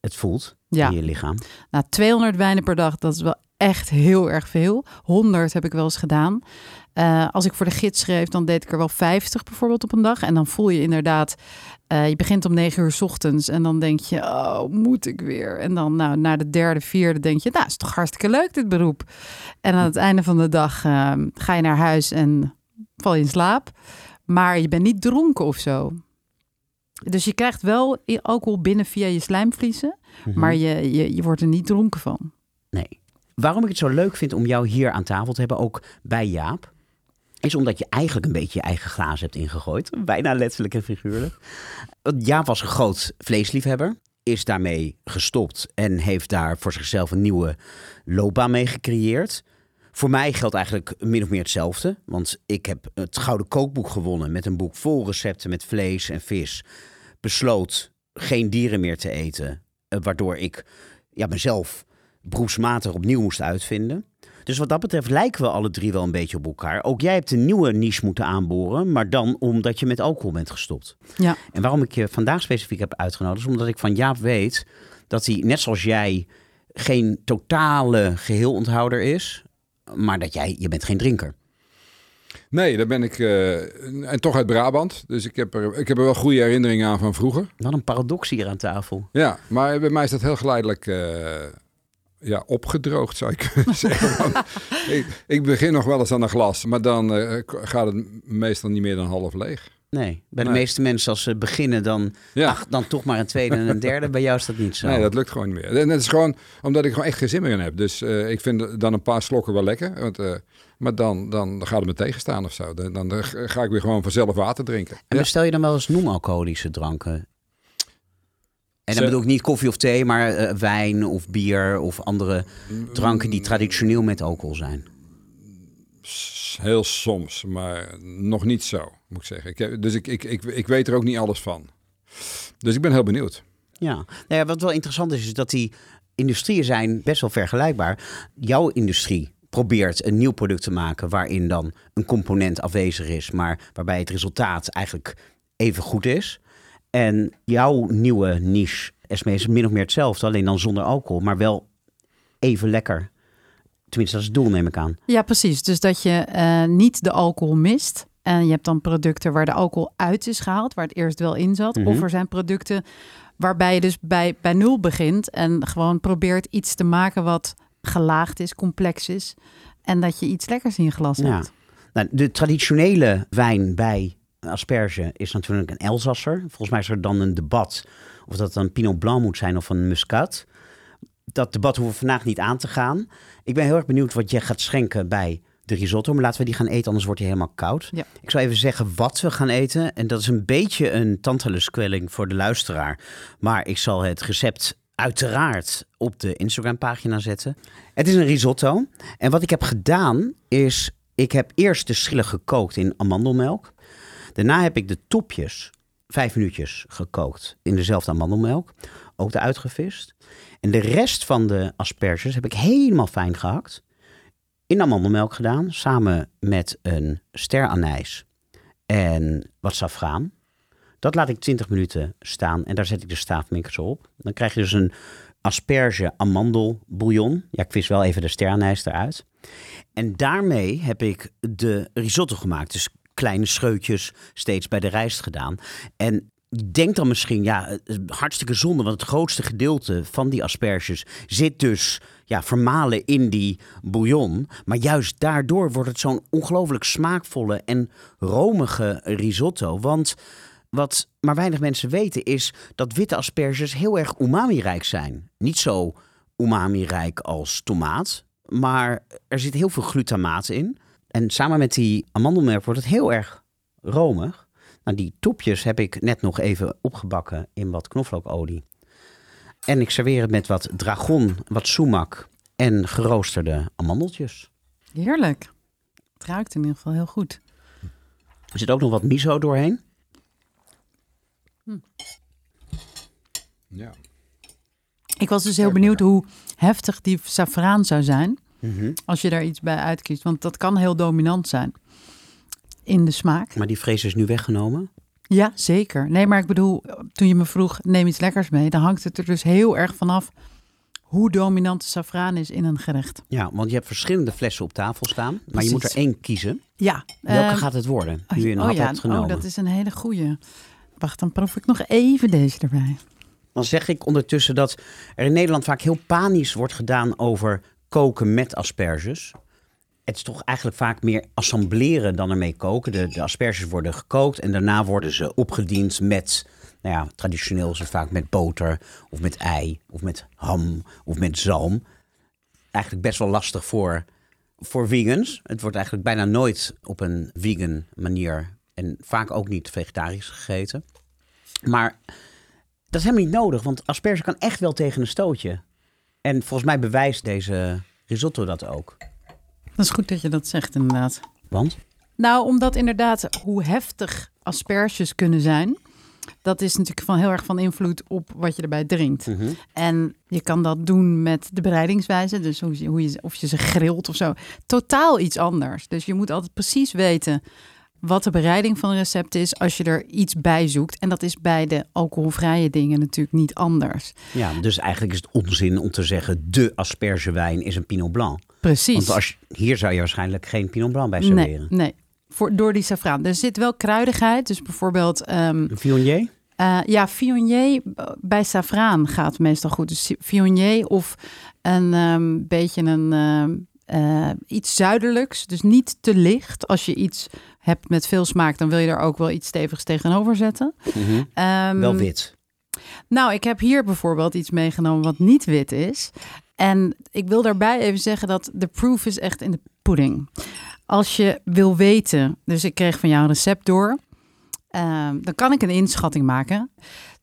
het voelt ja. in je lichaam? Nou, 200 wijnen per dag, dat is wel echt heel erg veel. 100 heb ik wel eens gedaan. Uh, als ik voor de gids schreef, dan deed ik er wel 50 bijvoorbeeld op een dag. En dan voel je inderdaad, uh, je begint om 9 uur s ochtends en dan denk je, oh, moet ik weer? En dan nou, na de derde, vierde denk je, nou, is toch hartstikke leuk dit beroep. En aan het einde van de dag uh, ga je naar huis en val je in slaap. Maar je bent niet dronken of zo. Dus je krijgt wel alcohol binnen via je slijmvliezen, mm -hmm. maar je, je, je wordt er niet dronken van. Nee. Waarom ik het zo leuk vind om jou hier aan tafel te hebben, ook bij Jaap, is omdat je eigenlijk een beetje je eigen glaas hebt ingegooid. Bijna letterlijk en figuurlijk. Jaap was een groot vleesliefhebber. Is daarmee gestopt en heeft daar voor zichzelf een nieuwe loopbaan mee gecreëerd. Voor mij geldt eigenlijk min of meer hetzelfde. Want ik heb het Gouden Kookboek gewonnen met een boek vol recepten met vlees en vis. Besloot geen dieren meer te eten. Waardoor ik ja, mezelf beroepsmatig opnieuw moest uitvinden. Dus wat dat betreft lijken we alle drie wel een beetje op elkaar. Ook jij hebt een nieuwe niche moeten aanboren, maar dan omdat je met alcohol bent gestopt. Ja. En waarom ik je vandaag specifiek heb uitgenodigd, is omdat ik van Jaap weet dat hij, net zoals jij, geen totale geheelonthouder is, maar dat jij, je bent geen drinker. Nee, daar ben ik. Uh, en toch uit Brabant. Dus ik heb, er, ik heb er wel goede herinneringen aan van vroeger. Wat een paradox hier aan tafel. Ja, maar bij mij is dat heel geleidelijk. Uh, ja, opgedroogd zou ik kunnen zeggen. ik, ik, begin nog wel eens aan een glas, maar dan uh, gaat het meestal niet meer dan half leeg. Nee, bij de nee. meeste mensen als ze beginnen dan, ja. ach, dan toch maar een tweede en een derde. bij jou is dat niet zo. Nee, dat lukt gewoon niet meer. En het is gewoon omdat ik gewoon echt geen zin meer in heb. Dus uh, ik vind dan een paar slokken wel lekker. Want, uh, maar dan, dan gaat het me tegenstaan of zo. Dan, dan ga ik weer gewoon vanzelf water drinken. En bestel je dan wel eens non-alcoholische dranken? En dan bedoel ik niet koffie of thee, maar uh, wijn of bier of andere dranken die traditioneel met alcohol zijn. Heel soms, maar nog niet zo, moet ik zeggen. Ik heb, dus ik, ik, ik, ik weet er ook niet alles van. Dus ik ben heel benieuwd. Ja, nou ja wat wel interessant is, is dat die industrieën zijn best wel vergelijkbaar. Jouw industrie probeert een nieuw product te maken waarin dan een component afwezig is, maar waarbij het resultaat eigenlijk even goed is. En jouw nieuwe niche, Esme, is min of meer hetzelfde, alleen dan zonder alcohol, maar wel even lekker. Tenminste, dat is het doel, neem ik aan. Ja, precies. Dus dat je eh, niet de alcohol mist. En je hebt dan producten waar de alcohol uit is gehaald, waar het eerst wel in zat. Mhm. Of er zijn producten waarbij je dus bij, bij nul begint en gewoon probeert iets te maken wat gelaagd is, complex is. En dat je iets lekkers in je glas Ja. hebt. Nou, de traditionele wijn bij asperge is natuurlijk een Elsasser. Volgens mij is er dan een debat of dat een Pinot Blanc moet zijn of een Muscat. Dat debat hoeven we vandaag niet aan te gaan. Ik ben heel erg benieuwd wat je gaat schenken bij de risotto. Maar laten we die gaan eten, anders wordt hij helemaal koud. Ja. Ik zal even zeggen wat we gaan eten. En dat is een beetje een tantaluskwelling voor de luisteraar. Maar ik zal het recept uiteraard op de Instagram-pagina zetten. Het is een risotto. En wat ik heb gedaan is, ik heb eerst de schillen gekookt in amandelmelk. Daarna heb ik de topjes vijf minuutjes gekookt in dezelfde amandelmelk. Ook eruit gevist. En de rest van de asperges heb ik helemaal fijn gehakt. In amandelmelk gedaan, samen met een ster anijs en wat safraan. Dat laat ik 20 minuten staan en daar zet ik de staafmixer op. Dan krijg je dus een asperge amandelbouillon. Ja, ik vis wel even de ster anijs eruit. En daarmee heb ik de risotto gemaakt. Dus kleine scheutjes steeds bij de rijst gedaan. En je denkt dan misschien, ja, hartstikke zonde, want het grootste gedeelte van die asperges zit dus ja, vermalen in die bouillon. Maar juist daardoor wordt het zo'n ongelooflijk smaakvolle en romige risotto. Want wat maar weinig mensen weten is dat witte asperges heel erg umami-rijk zijn. Niet zo umami-rijk als tomaat, maar er zit heel veel glutamaat in. En samen met die amandelmelk wordt het heel erg romig. Nou, die topjes heb ik net nog even opgebakken in wat knoflookolie. En ik serveer het met wat dragon, wat sumac en geroosterde amandeltjes. Heerlijk. Het ruikt in ieder geval heel goed. Er zit ook nog wat miso doorheen. Ja. Ik was dus heel benieuwd hoe heftig die safraan zou zijn Mhm. als je daar iets bij uitkiest. Want dat kan heel dominant zijn in de smaak. Maar die vrees is nu weggenomen. Ja, zeker. Nee, maar ik bedoel, toen je me vroeg, neem iets lekkers mee. Dan hangt het er dus heel erg vanaf hoe dominant de safraan is in een gerecht. Ja, want je hebt verschillende flessen op tafel staan. Maar je moet er één kiezen. Ja. Welke ehm, gaat het worden? oh, Nu je een oh hap ja, hebt genomen. oh, dat is een hele goeie. Wacht, dan proef ik nog even deze erbij. Dan zeg ik ondertussen dat er in Nederland vaak heel panisch wordt gedaan over koken met asperges. Het is toch eigenlijk vaak meer assembleren dan ermee koken. De, asperges worden gekookt en daarna worden ze opgediend met, nou ja, traditioneel is het vaak met boter of met ei of met ham of met zalm. Eigenlijk best wel lastig voor, voor vegans. Het wordt eigenlijk bijna nooit op een vegan manier en vaak ook niet vegetarisch gegeten. Maar dat is helemaal niet nodig, want asperge kan echt wel tegen een stootje. En volgens mij bewijst deze risotto dat ook. Dat is goed dat je dat zegt, inderdaad. Want? Nou, omdat inderdaad hoe heftig asperges kunnen zijn, dat is natuurlijk van heel erg van invloed op wat je erbij drinkt. Mhm. En je kan dat doen met de bereidingswijze, dus hoe je, hoe je, of je ze grilt of zo. Totaal iets anders. Dus je moet altijd precies weten wat de bereiding van een recept is als je er iets bij zoekt. En dat is bij de alcoholvrije dingen natuurlijk niet anders. Ja, dus eigenlijk is het onzin om te zeggen de aspergewijn is een Pinot Blanc. Precies. Want als, hier zou je waarschijnlijk geen Pinot Blanc bij nee, serveren. nee. Voor, door die safraan. Er zit wel kruidigheid. Dus bijvoorbeeld ehm, Een Viognier? Eh, ja, Viognier bij safraan gaat meestal goed. Dus Viognier of een ehm, beetje een ehm, eh, iets zuidelijks. Dus niet te licht. Als je iets hebt met veel smaak, dan wil je er ook wel iets stevigs tegenover zetten. Mhm. Ehm, Wel wit. Nou, ik heb hier bijvoorbeeld iets meegenomen wat niet wit is. En ik wil daarbij even zeggen dat de proof is echt in de pudding. Als je wil weten, dus ik kreeg van jou een recept door, ehm, dan kan ik een inschatting maken.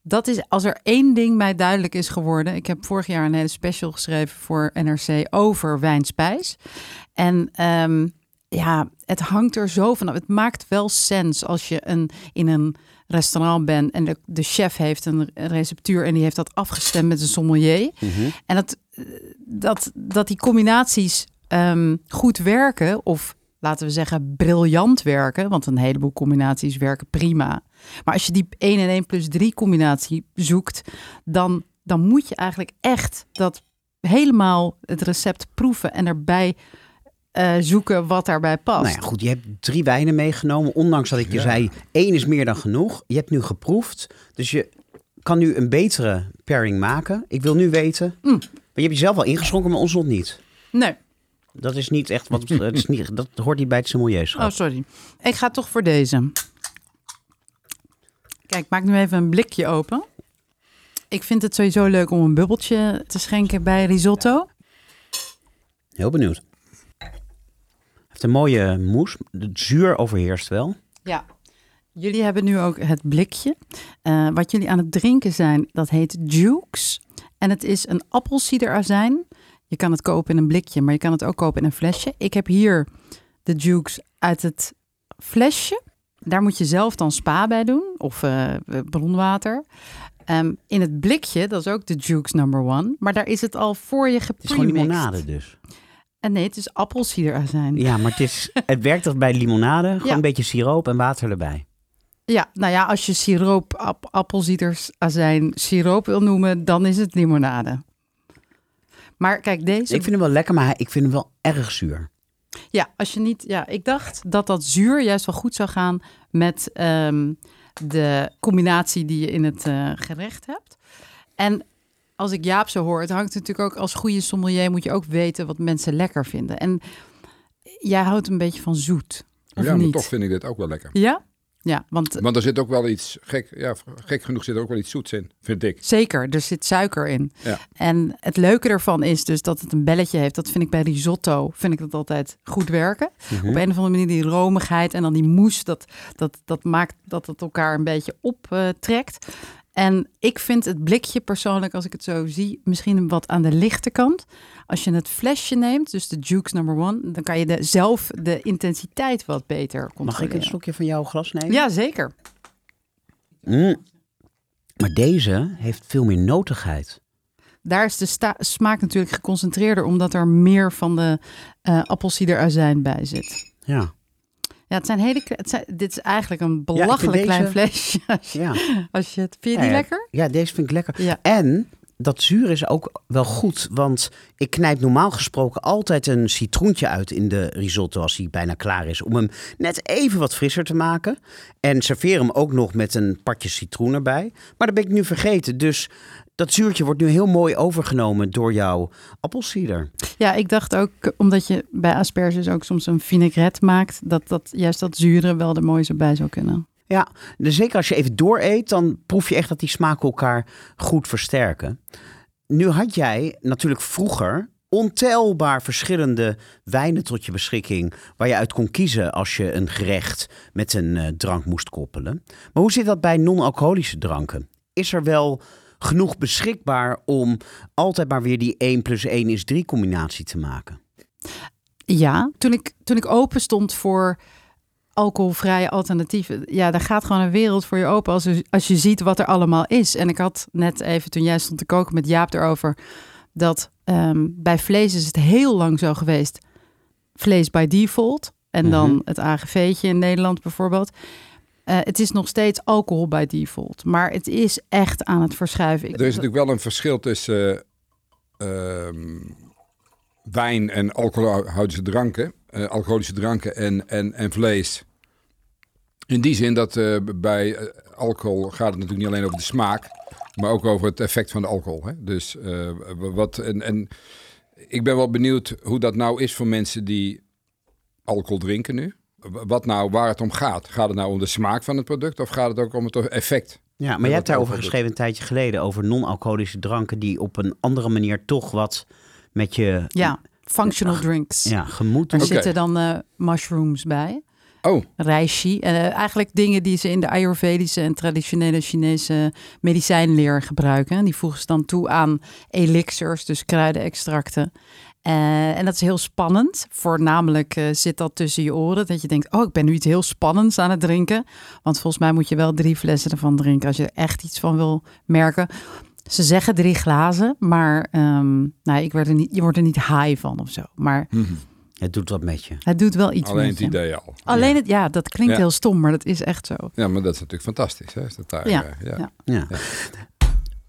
Dat is als er één ding mij duidelijk is geworden. Ik heb vorig jaar een hele special geschreven voor NRC over wijnspijs. En ehm, ja, het hangt er zo vanaf. Het maakt wel sens als je een, in een restaurant ben en de, de chef heeft een receptuur en die heeft dat afgestemd met een sommelier. Mhm. En dat, dat, dat die combinaties ehm, goed werken, of laten we zeggen briljant werken, want een heleboel combinaties werken prima. Maar als je die 1 en 1 plus 3 combinatie zoekt, dan, dan moet je eigenlijk echt dat helemaal het recept proeven en erbij eh, zoeken wat daarbij past. Nou ja, goed, je hebt drie wijnen meegenomen. Ondanks dat ik je Ja. zei, één is meer dan genoeg. Je hebt nu geproefd. Dus je kan nu een betere pairing maken. Ik wil nu weten... Mm. Maar je hebt jezelf al ingeschonken, maar ons nog niet. Nee, Dat is niet echt wat... dat, is niet, dat hoort niet bij het sommelierschap. oh sorry. Ik ga toch voor deze. Kijk, ik maak nu even een blikje open. Ik vind het sowieso leuk om een bubbeltje te schenken bij risotto. Heel benieuwd. Een mooie moes. Het zuur overheerst wel. Ja. Jullie hebben nu ook het blikje. Eh, wat jullie aan het drinken zijn, dat heet Jukes. En het is een appelsiederazijn. Je kan het kopen in een blikje, maar je kan het ook kopen in een flesje. Ik heb hier de Jukes uit het flesje. Daar moet je zelf dan spa bij doen, of eh, bronwater. Ehm, in het blikje, dat is ook de Jukes number one. Maar daar is het al voor je Het is gewoon limonade dus. En nee, het is appelsiederazijn. Ja, maar het, is, het werkt als bij limonade. Gewoon Ja. een beetje siroop en water erbij. Ja, nou ja, als je siroop, ap appelsiedersazijn siroop wil noemen, dan is het limonade. Maar kijk, deze. Ik vind hem wel lekker, maar ik vind hem wel erg zuur. Ja, als je niet. Ja, ik dacht dat dat zuur juist wel goed zou gaan met ehm, de combinatie die je in het eh, gerecht hebt. En als ik Jaap zo hoor, het hangt natuurlijk ook als goede sommelier moet je ook weten wat mensen lekker vinden. En jij houdt een beetje van zoet. Of ja, maar niet? toch vind ik dit ook wel lekker. Ja? Ja, want Want er zit ook wel iets, gek, ja, gek genoeg zit er ook wel iets zoets in, vind ik. Zeker, er zit suiker in. Ja. En het leuke ervan is dus dat het een belletje heeft. Dat vind ik bij risotto, vind ik dat altijd goed werken. Mhm. Op een of andere manier die romigheid en dan die moes, dat, dat, dat maakt dat het elkaar een beetje optrekt. En ik vind het blikje persoonlijk, als ik het zo zie, misschien wat aan de lichte kant. Als je het flesje neemt, dus de Jukes number one, dan kan je de, zelf de intensiteit wat beter Mag ik controleren. een slokje van jouw glas nemen? Ja, zeker. Mm. Maar deze heeft veel meer notigheid. Daar is de smaak natuurlijk geconcentreerder, omdat er meer van de eh appelsiederazijn bij zit. Ja. Ja, het zijn hele. Het zijn, dit is eigenlijk een belachelijk klein deze- flesje. Als je, Ja. als je het, vind je die ja. lekker? ja, deze vind ik lekker. Ja. En dat zuur is ook wel goed, want ik knijp normaal gesproken altijd een citroentje uit in de risotto als hij bijna klaar is. Om hem net even wat frisser te maken. En serveer hem ook nog met een partje citroen erbij. Maar dat ben ik nu vergeten. Dus dat zuurtje wordt nu heel mooi overgenomen door jouw appelsieder. Ja, ik dacht ook, omdat je bij asperges ook soms een vinaigrette maakt, dat, dat juist dat zure wel er mooi zo bij zou kunnen. Ja, dus zeker als je even dooreet, dan proef je echt dat die smaken elkaar goed versterken. Nu had jij natuurlijk vroeger ontelbaar verschillende wijnen tot je beschikking, waar je uit kon kiezen als je een gerecht met een eh, drank moest koppelen. Maar hoe zit dat bij non-alcoholische dranken? Is er wel genoeg beschikbaar om altijd maar weer die 1 plus 1 is 3 combinatie te maken? Ja, toen ik, toen ik open stond voor alcoholvrije alternatieven, ja, daar gaat gewoon een wereld voor je open als, je- als je ziet wat er allemaal is. En ik had net even, toen jij stond te koken met Jaap erover, dat ehm, bij vlees is het heel lang zo geweest, vlees by default. En dan Mhm. het AGV'tje in Nederland bijvoorbeeld. Eh, het is nog steeds alcohol by default, maar het is echt aan het verschuiven. Er is natuurlijk wel een verschil tussen ehm, wijn en alcoholische dranken, eh, alcoholische dranken en, en, en vlees. In die zin dat eh, bij alcohol gaat het natuurlijk niet alleen over de smaak, maar ook over het effect van de alcohol. Hè? Dus wat en, en ik ben wel benieuwd hoe dat nou is voor mensen die alcohol drinken nu. Wat nou, waar het om gaat. Gaat het nou om de smaak van het product of gaat het ook om het effect? Ja, maar jij hebt daarover geschreven een tijdje geleden over non-alcoholische dranken die op een andere manier toch wat met je Ja, functional drinks. ja, gemoed Er zitten dan eh, mushrooms bij. Oh, reishi. En eh, eigenlijk dingen die ze in de Ayurvedische en traditionele Chinese medicijnleer gebruiken. Die voegen ze dan toe aan elixirs, dus kruidenextracten. Eh, en dat is heel spannend. Voornamelijk eh, zit dat tussen je oren. Dat je denkt, oh, ik ben nu iets heel spannends aan het drinken. Want volgens mij moet je wel drie flessen ervan drinken als je er echt iets van wil merken. Ze zeggen drie glazen, maar ehm, nou, ik werd er niet, je wordt er niet high van of zo. Maar Het doet wat met je. het doet wel iets Alleen met het je. idee al. Alleen het, ja, dat klinkt Ja. heel stom, maar dat is echt zo. Ja, maar dat is natuurlijk fantastisch. Hè? Is dat daar, Ja, eh, ja. ja. Ja.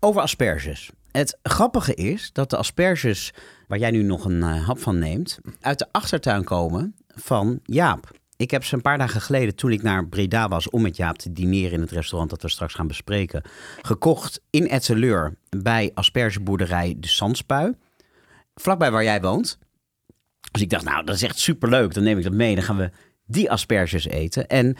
Over asperges. Het grappige is dat de asperges, waar jij nu nog een eh, hap van neemt, uit de achtertuin komen van Jaap. Ik heb ze een paar dagen geleden, toen ik naar Breda was om met Jaap te dineren in het restaurant dat we straks gaan bespreken, gekocht in Etteleur bij aspergeboerderij De Zandspui. Vlakbij waar jij woont. Dus ik dacht, nou, dat is echt superleuk. Dan neem ik dat mee. Dan gaan we die asperges eten. En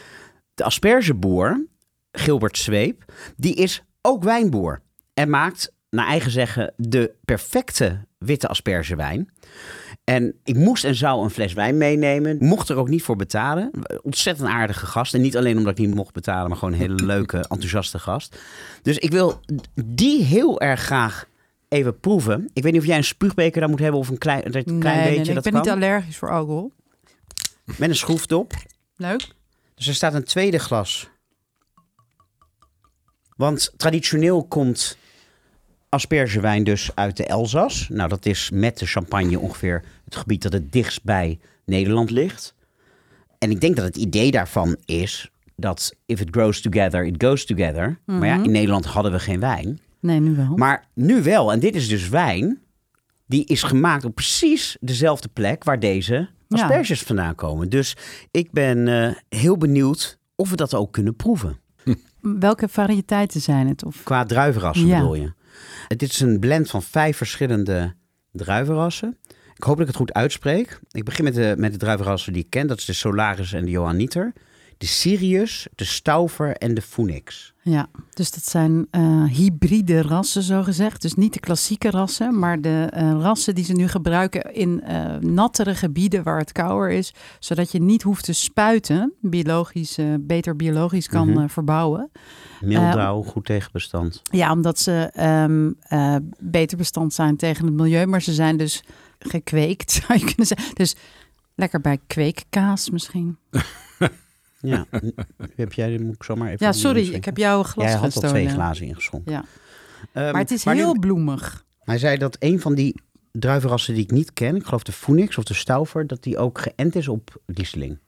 de aspergeboer, Gilbert Zweep, die is ook wijnboer. En maakt, naar eigen zeggen, de perfecte witte aspergewijn. En ik moest en zou een fles wijn meenemen. Mocht er ook niet voor betalen. Ontzettend aardige gast. En niet alleen omdat ik niet mocht betalen, maar gewoon een hele leuke, enthousiaste gast. Dus ik wil die heel erg graag even proeven. Ik weet niet of jij een spuugbeker daar moet hebben of een klein, een klein Nee, nee, beetje. nee, ik dat ben kan. niet allergisch voor alcohol. Met een schroefdop. Leuk. Dus er staat een tweede glas. Want traditioneel komt aspergewijn dus uit de Elzas. Nou, dat is met de champagne ongeveer het gebied dat het dichtst bij Nederland ligt. En ik denk dat het idee daarvan is dat if it grows together, it goes together. Maar ja, in Nederland hadden we geen wijn. Nee, nu wel. Maar nu wel. En dit is dus wijn. Die is gemaakt op precies dezelfde plek waar deze Ja. asperges vandaan komen. Dus ik ben eh, heel benieuwd of we dat ook kunnen proeven. Welke variëteiten zijn het? Of... Qua druivenrassen Ja. bedoel je. Het is een blend van vijf verschillende druivenrassen. Ik hoop dat ik het goed uitspreek. Ik begin met de, met de druivenrassen die ik ken. Dat is de Solaris en de Johanniter. De Sirius, de Staufer en de Phoenix. Ja, dus dat zijn eh, hybride rassen, zo gezegd. Dus niet de klassieke rassen, maar de eh, rassen die ze nu gebruiken in eh, nattere gebieden waar het kouder is. Zodat je niet hoeft te spuiten, biologisch, beter biologisch kan Mhm. verbouwen. Mildauw, goed tegen bestand. Ja, omdat ze ehm, eh, beter bestand zijn tegen het milieu. Maar ze zijn dus gekweekt, zou je kunnen zeggen. Dus lekker bij kweekkaas misschien. Ja, heb jij, moet ik zomaar even Ja, sorry, ik heb jouw glas Jij had al twee glazen ingeschonken. Ja. Ehm, Maar het is heel bloemig. hij zei dat een van die druivenrassen die ik niet ken, ik geloof de Phoenix of de Staufer, dat die ook geënt is op Riesling.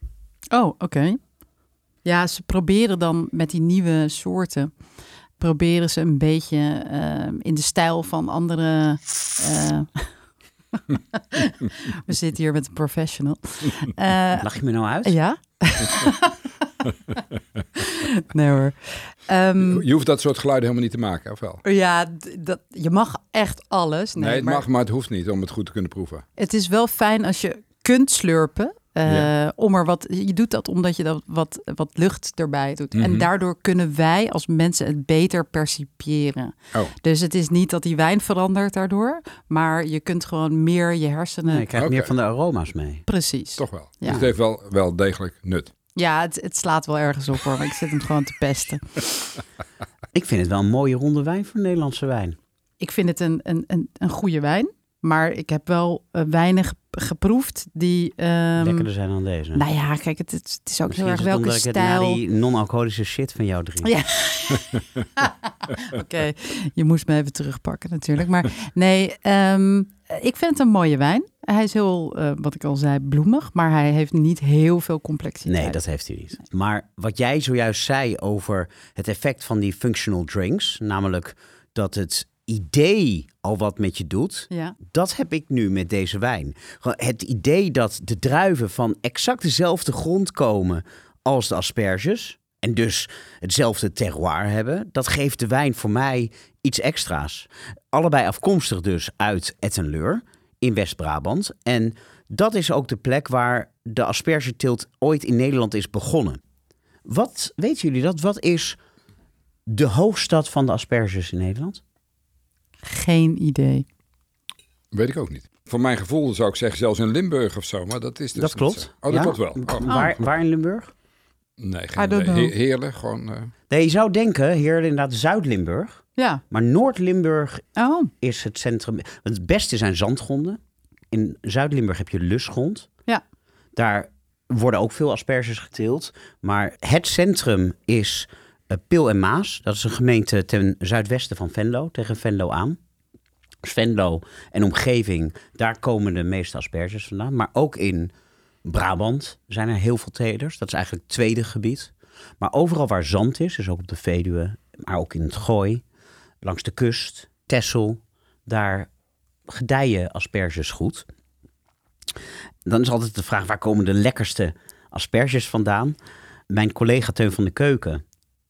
Oh, oké. Ja, ze proberen dan met die nieuwe soorten... proberen ze een beetje eh, in de stijl van andere... eh, We zitten hier met een professional. Eh, Lach je me nou uit? ja? nee hoor. Ehm, Je hoeft dat soort geluiden helemaal niet te maken, of wel? ja, dat, je mag echt alles. Nee, Nee, het maar mag, maar het hoeft niet om het goed te kunnen proeven. Het is wel fijn als je kunt slurpen. eh. Om er wat, je doet dat omdat je dat wat, wat lucht erbij doet. En Mhm. daardoor kunnen wij als mensen het beter percipiëren. Oh. Dus het is niet dat die wijn verandert daardoor, maar je kunt gewoon meer je hersenen. Nee, ik krijg Oké. meer van de aroma's mee. Precies. Toch wel. Ja. Dus het heeft wel, wel degelijk nut. Ja, het, het slaat wel ergens op hoor, maar ik zit hem gewoon te pesten. Ik vind het wel een mooie ronde wijn voor Nederlandse wijn. Ik vind het een, een, een, een goede wijn, maar ik heb wel eh, weinig geproefd die. ehm, Lekkerder zijn dan deze. nou ja, kijk, het, het is ook Misschien heel erg is het welke omdat ik het na stijl. die non-alcoholische shit van jou drink. Ja. Oké, je moest me even terugpakken natuurlijk. Maar nee, ehm, ik vind het een mooie wijn. Hij is heel, eh, wat ik al zei, bloemig. Maar hij heeft niet heel veel complexiteit. Nee, dat heeft hij niet. Maar wat jij zojuist zei over het effect van die functional drinks, namelijk dat het idee al wat met je doet, Ja, dat heb ik nu met deze wijn. Het idee dat de druiven van exact dezelfde grond komen als de asperges en dus hetzelfde terroir hebben, dat geeft de wijn voor mij iets extra's. Allebei afkomstig dus uit Ettenleur in West-Brabant. En dat is ook de plek waar de aspergeteelt ooit in Nederland is begonnen. Wat weten jullie dat? Wat is de hoofdstad van de asperges in Nederland? Geen idee. Weet ik ook niet. Voor mijn gevoel zou ik zeggen zelfs in Limburg of zo, maar dat is dus dat niet klopt. zo. Oh, dat Ja? klopt wel. Oh, Waar, waar in Limburg? Nee, geen. He- gewoon... eh, Nee, je zou denken, hier inderdaad Zuid-Limburg. Ja, Maar Noord-Limburg oh, is het centrum. Het beste zijn zandgronden. In Zuid-Limburg heb je lusgrond. Ja. Daar worden ook veel asperges geteeld. Maar het centrum is Pil en Maas. Dat is een gemeente ten zuidwesten van Venlo, tegen Venlo aan. Dus Venlo en omgeving, daar komen de meeste asperges vandaan. Maar ook in Brabant zijn er heel veel telers. Dat is eigenlijk het tweede gebied. Maar overal waar zand is, dus ook op de Veluwe, maar ook in het Gooi, langs de kust, Texel, daar gedijen asperges goed. Dan is altijd de vraag, waar komen de lekkerste asperges vandaan? Mijn collega Teun van de Keuken,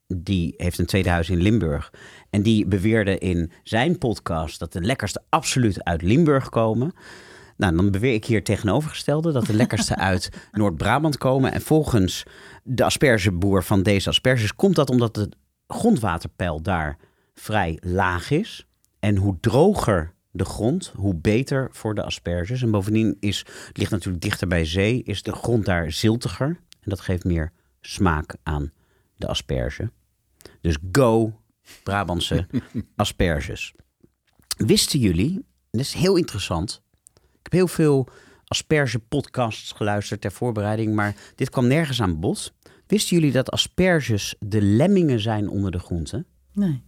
die heeft een tweede huis in Limburg. En die beweerde in zijn podcast dat de lekkerste absoluut uit Limburg komen. Nou, dan beweer ik hier tegenovergestelde dat de lekkerste uit Noord-Brabant komen. En volgens de aspergeboer van deze asperges komt dat omdat de grondwaterpeil daar vrij laag is. En hoe droger de grond, hoe beter voor de asperges. En bovendien is, het ligt natuurlijk dichter bij zee, is de grond daar ziltiger. En dat geeft meer smaak aan de asperge. Dus go Brabantse asperges. Wisten jullie, dat is heel interessant. Ik heb heel veel asperge-podcasts geluisterd ter voorbereiding, maar dit kwam nergens aan bod. Wisten jullie dat asperges de lemmingen zijn onder de groenten? Nee.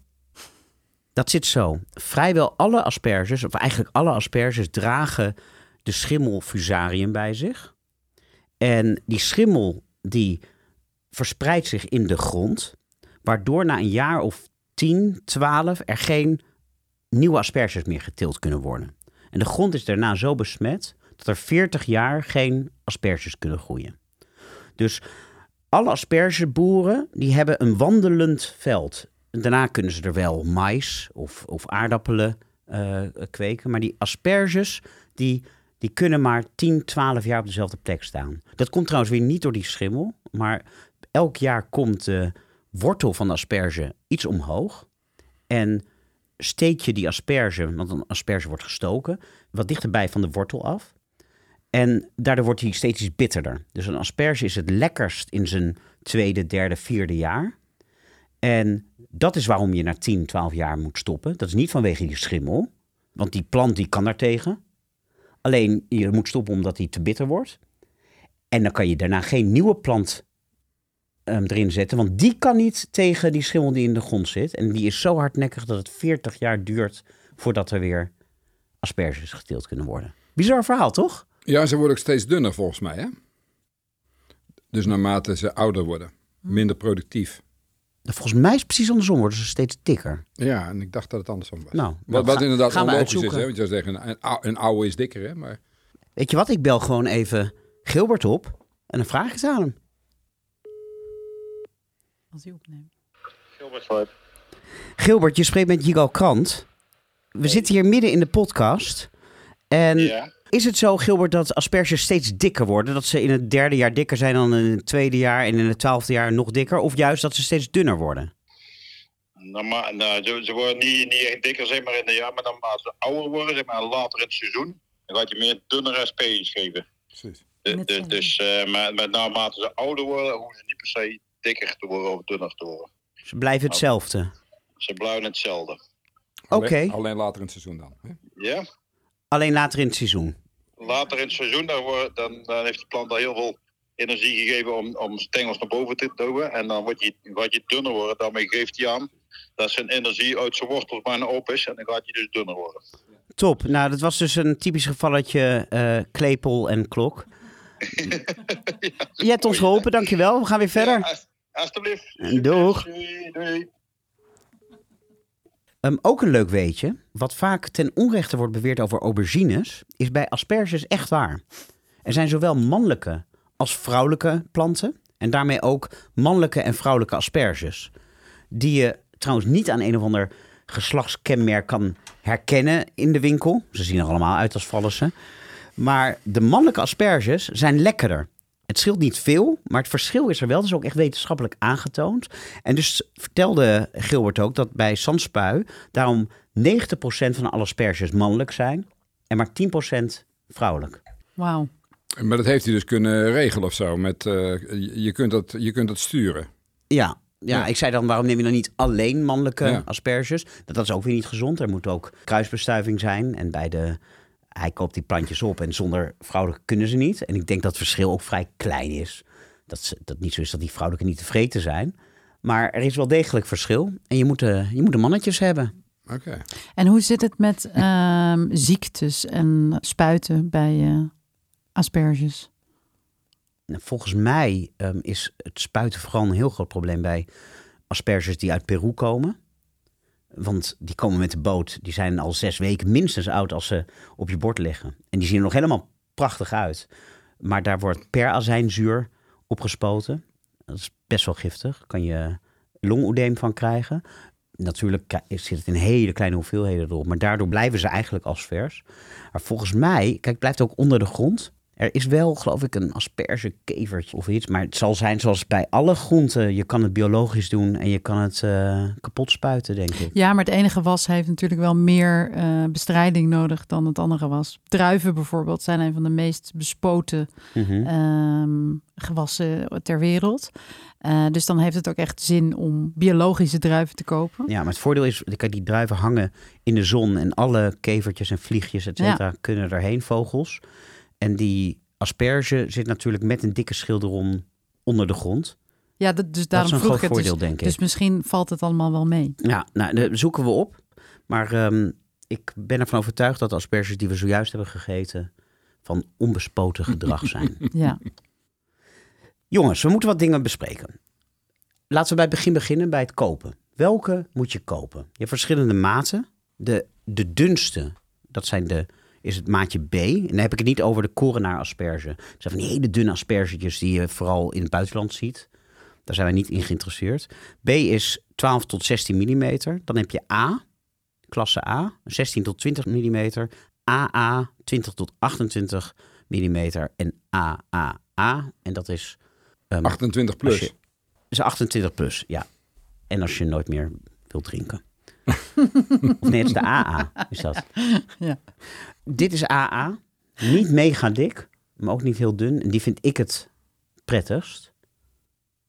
Dat zit zo. Vrijwel alle asperges, of eigenlijk alle asperges, dragen de schimmel fusarium bij zich. En die schimmel die verspreidt zich in de grond, waardoor na een jaar of 10, 12 er geen nieuwe asperges meer geteeld kunnen worden. En de grond is daarna zo besmet dat er 40 jaar geen asperges kunnen groeien. Dus alle aspergeboeren die hebben een wandelend veld. Daarna kunnen ze er wel mais of, of aardappelen uh, kweken. Maar die asperges die, die kunnen maar 10, 12 jaar op dezelfde plek staan. Dat komt trouwens weer niet door die schimmel. Maar elk jaar komt de wortel van de asperge iets omhoog. En steek je die asperge, want een asperge wordt gestoken, wat dichterbij van de wortel af. En daardoor wordt hij steeds iets bitterder. Dus een asperge is het lekkerst in zijn tweede, derde, vierde jaar. En dat is waarom je na 10, 12 jaar moet stoppen. Dat is niet vanwege die schimmel, want die plant die kan daartegen. Alleen je moet stoppen omdat hij te bitter wordt. En dan kan je daarna geen nieuwe plant um, erin zetten, want die kan niet tegen die schimmel die in de grond zit. En die is zo hardnekkig dat het 40 jaar duurt voordat er weer asperges geteeld kunnen worden. Bizar verhaal, toch? Ja, ze worden ook steeds dunner volgens mij, hè? Dus naarmate ze ouder worden, minder productief. Volgens mij is het precies andersom, worden ze steeds dikker. Ja, en ik dacht dat het andersom was. Nou, wat, ga- inderdaad onlogisch is, hè? Want je zou zeggen, een, ou- een oude is dikker, hè? Maar Weet je wat, ik bel gewoon even Gilbert op en dan vraag ik het aan hem. Als hij opneemt. Gilbert, je spreekt met Jigal Krant. We zitten hier midden in de podcast. En Ja. is het zo, Gilbert, dat asperges steeds dikker worden? Dat ze in het derde jaar dikker zijn dan in het tweede jaar en in het twaalfde jaar nog dikker? Of juist dat ze steeds dunner worden? Normaal, nou, ze, ze worden niet, niet echt dikker zeg maar in de jaar, maar dan als ze ouder worden, zeg maar later in het seizoen, dan gaat je meer dunnere SP's geven. precies. De- Met de- z'n- dus uh, maar, maar naarmate ze ouder worden, hoeven ze niet per se dikker te worden of dunner te worden. Ze blijven hetzelfde. Ze blijven hetzelfde. Oké. Alleen, alleen later in het seizoen dan. Hè? Ja? Alleen later in het seizoen. Later in het seizoen, dan, wordt- dan, dan heeft de plant al heel veel energie gegeven om, om stengels naar boven te duwen. En dan wordt je, gaat je dunner worden. Daarmee geeft hij aan dat zijn energie uit zijn wortels bijna op is. En dan gaat hij dus dunner worden. Top. Nou, dat was dus een typisch gevalletje eh, klepel en klok. Je hebt ons geholpen, dankjewel. We gaan weer verder. Ja, alsjeblieft. Doeg. Doei, doei. Ehm, ook een leuk weetje, wat vaak ten onrechte wordt beweerd over aubergines, is bij asperges echt waar. Er zijn zowel mannelijke als vrouwelijke planten en daarmee ook mannelijke en vrouwelijke asperges. Die je trouwens niet aan een of ander geslachtskenmerk kan herkennen in de winkel. Ze zien er allemaal uit als vallen Maar de mannelijke asperges zijn lekkerder. Het scheelt niet veel, maar het verschil is er wel. Dat is ook echt wetenschappelijk aangetoond. En dus vertelde Gilbert ook dat bij zandspui daarom 90% van alle asperges mannelijk zijn en maar 10% vrouwelijk. Wauw. Maar dat heeft hij dus kunnen regelen of zo. Met, eh, je, je kunt dat, je kunt dat sturen. Ja, ja, Ja. ik zei dan, waarom neem je dan niet alleen mannelijke Ja. asperges? Dat, dat is ook weer niet gezond. Er moet ook kruisbestuiving zijn. En bij de hij koopt die plantjes op en zonder vrouwelijke kunnen ze niet. En ik denk dat het verschil ook vrij klein is. Dat, ze, dat niet zo is dat die vrouwelijke niet tevreden zijn. Maar er is wel degelijk verschil. En je moet, uh, je moet de mannetjes hebben. Oké. En hoe zit het met ehm, ziektes en spuiten bij eh, asperges? Nou, volgens mij um, is het spuiten vooral een heel groot probleem bij asperges die uit Peru komen. Want die komen met de boot. Die zijn al zes weken minstens oud als ze op je bord liggen. En die zien er nog helemaal prachtig uit. Maar daar wordt per azijnzuur opgespoten. Dat is best wel giftig. Kan je longoedeem van krijgen. Natuurlijk zit het in hele kleine hoeveelheden erop. Maar daardoor blijven ze eigenlijk als vers. Maar volgens mij, kijk, het blijft ook onder de grond. Er is wel, geloof ik, een aspergekevertje of iets. Maar het zal zijn zoals bij alle groenten. Je kan het biologisch doen en je kan het uh, kapot spuiten, denk ik. Ja, maar het ene gewas heeft natuurlijk wel meer uh, bestrijding nodig dan het andere was. Druiven bijvoorbeeld zijn een van de meest bespoten mm -hmm. um, gewassen ter wereld. Uh, dus dan heeft het ook echt zin om biologische druiven te kopen. Ja, maar het voordeel is, kijk, die druiven hangen in de zon en alle kevertjes en vliegjes, et cetera, ja. kunnen erheen, vogels. En die asperge zit natuurlijk met een dikke schilderon onder de grond. Ja, dat, dus daarom dat is een vroeg groot ik het. voordeel, Dus, denk ik. dus misschien valt het allemaal wel mee. Ja, nou, dat zoeken we op. Maar um, ik ben ervan overtuigd dat de asperges die we zojuist hebben gegeten... van onbespoten gedrag zijn. Ja. Jongens, we moeten wat dingen bespreken. Laten we bij het begin beginnen bij het kopen. Welke moet je kopen? Je hebt verschillende maten. De, de dunste, dat zijn de is het maatje B. En dan heb ik het niet over de korenaar asperge. Dat zijn van die hele dunne aspergetjes die je vooral in het buitenland ziet. Daar zijn wij niet in geïnteresseerd. B is 12 tot 16 mm. Dan heb je A, klasse A, 16 tot 20 mm. AA, 20 tot 28 mm. En AAA, en dat is... Um, 28 plus. Je, is 28 plus, ja. En als je nooit meer wilt drinken. Of nee, het is de AA, is dat. Ja. Dit is AA. Niet mega dik, maar ook niet heel dun. En die vind ik het prettigst.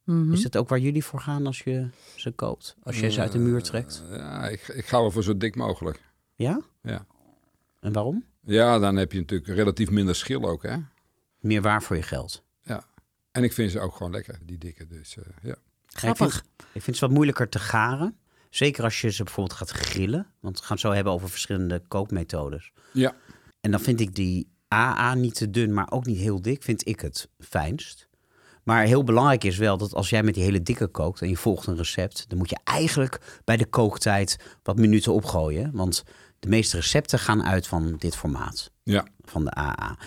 Mhm. Is dat ook waar jullie voor gaan als je ze koopt? Als je ze uit de muur trekt? Uh, ja, ik, ik ga wel voor zo dik mogelijk. Ja? Ja. En waarom? Ja, dan heb je natuurlijk relatief minder schil ook, hè? Meer waar voor je geld. Ja. En ik vind ze ook gewoon lekker, die dikke. Dus uh, ja. Grappig. Ik vind, ik vind ze wat moeilijker te garen. Zeker als je ze bijvoorbeeld gaat grillen. Want we gaan het zo hebben over verschillende kookmethodes. Ja. En dan vind ik die AA niet te dun, maar ook niet heel dik. Vind ik het fijnst. Maar heel belangrijk is wel dat als jij met die hele dikke kookt en je volgt een recept, dan moet je eigenlijk bij de kooktijd wat minuten opgooien. Want de meeste recepten gaan uit van dit formaat. Ja. Van de AA.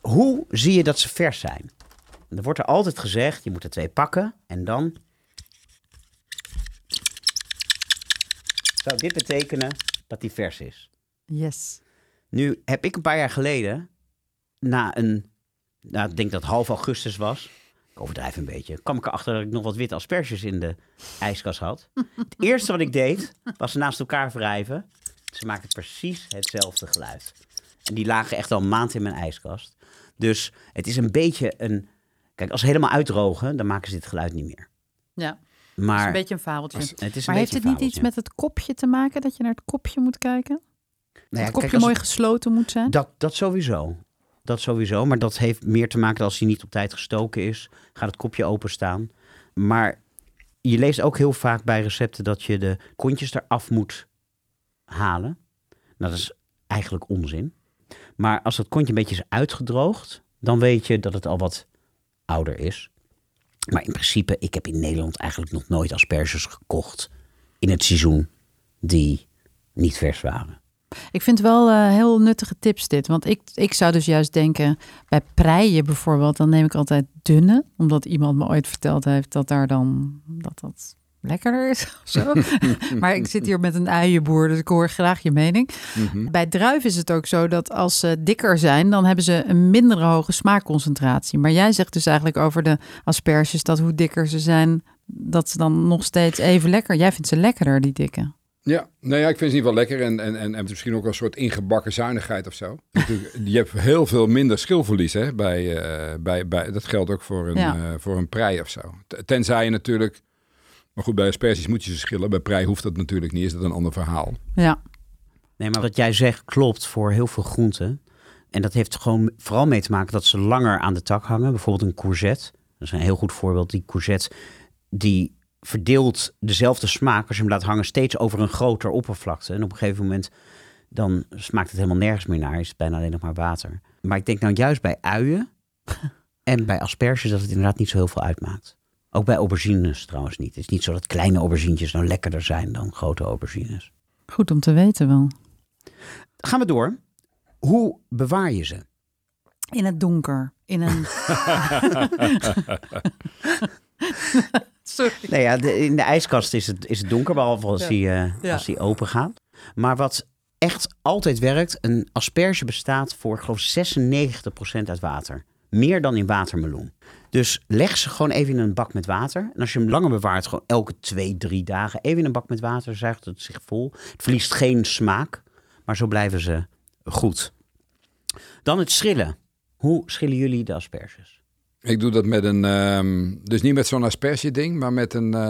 Hoe zie je dat ze vers zijn? Er wordt er altijd gezegd, je moet er twee pakken en dan zou dit betekenen dat die vers is. Yes. Nu heb ik een paar jaar geleden, na een, nou, ik denk dat half augustus was, ik overdrijf een beetje, kwam ik erachter dat ik nog wat witte asperges in de ijskast had. Het eerste wat ik deed, was ze naast elkaar wrijven. Ze maken precies hetzelfde geluid. En die lagen echt al een maand in mijn ijskast. Dus het is een beetje een... Kijk, als ze helemaal uitdrogen, dan maken ze dit geluid niet meer. Ja, Maar is een beetje een fabeltje. het is een maar heeft het niet iets met het kopje te maken, dat je naar het kopje moet kijken? Nou ja, het kopje kijk, mooi het- gesloten moet zijn? Dat, dat sowieso. Dat sowieso. Maar dat heeft meer te maken als hij niet op tijd gestoken is, gaat het kopje openstaan. Maar je leest ook heel vaak bij recepten dat je de kontjes eraf moet halen. Nou, dat is eigenlijk onzin. Maar als dat kontje een beetje is uitgedroogd, dan weet je dat het al wat ouder is. Maar in principe, ik heb in Nederland eigenlijk nog nooit asperges gekocht in het seizoen die niet vers waren. Ik vind wel eh, heel nuttige tips dit. Want ik, ik zou dus juist denken, bij preien bijvoorbeeld, dan neem ik altijd dunne. Omdat iemand me ooit verteld heeft dat daar dan, dat dat lekkerder is of zo. maar ik zit hier met een uienboer, dus ik hoor graag je mening. Mhm. Bij druiven is het ook zo dat als ze dikker zijn, dan hebben ze een mindere hoge smaakconcentratie. Maar jij zegt dus eigenlijk over de asperges dat hoe dikker ze zijn, dat ze dan nog steeds even lekker. Jij vindt ze lekkerder, die dikke. Ja, nou ja, ik vind ze ieder geval lekker en, en, en, en misschien ook een soort ingebakken zuinigheid of zo. Je hebt heel veel minder schilverlies hè, bij, eh, bij, bij, dat geldt ook voor een, Ja. eh, voor een prei of zo. Tenzij je natuurlijk, maar goed, bij asperges moet je ze schillen, bij prei hoeft dat natuurlijk niet, is dat een ander verhaal. Ja, Nee, maar wat jij zegt klopt voor heel veel groenten. En dat heeft gewoon vooral mee te maken dat ze langer aan de tak hangen. Bijvoorbeeld een courgette. Dat is een heel goed voorbeeld. Die courgette die verdeelt dezelfde smaak als je hem laat hangen steeds over een groter oppervlakte. En op een gegeven moment dan smaakt het helemaal nergens meer naar. Is het bijna alleen nog maar water. Maar ik denk nou juist bij uien en bij asperges dat het inderdaad niet zo heel veel uitmaakt. Ook bij aubergines trouwens niet. Het is niet zo dat kleine aubergines nou lekkerder zijn dan grote aubergines. Goed om te weten wel. Gaan we door. Hoe bewaar je ze? In het donker. In een... Sorry. Nee, ja, de- in de ijskast is het, is het donker, behalve als, Ja. die, eh, Ja. als die open gaat. Maar wat echt altijd werkt, een asperge bestaat voor, geloof, 96% uit water. Meer dan in watermeloen. Dus leg ze gewoon even in een bak met water. En als je hem langer bewaart, gewoon elke twee, drie dagen even in een bak met water, zuigt het zich vol. Het verliest geen smaak, maar zo blijven ze goed. Dan het schillen. Hoe schillen jullie de asperges? Ik doe dat met een, ehm, dus niet met zo'n asperge ding, maar met een, eh,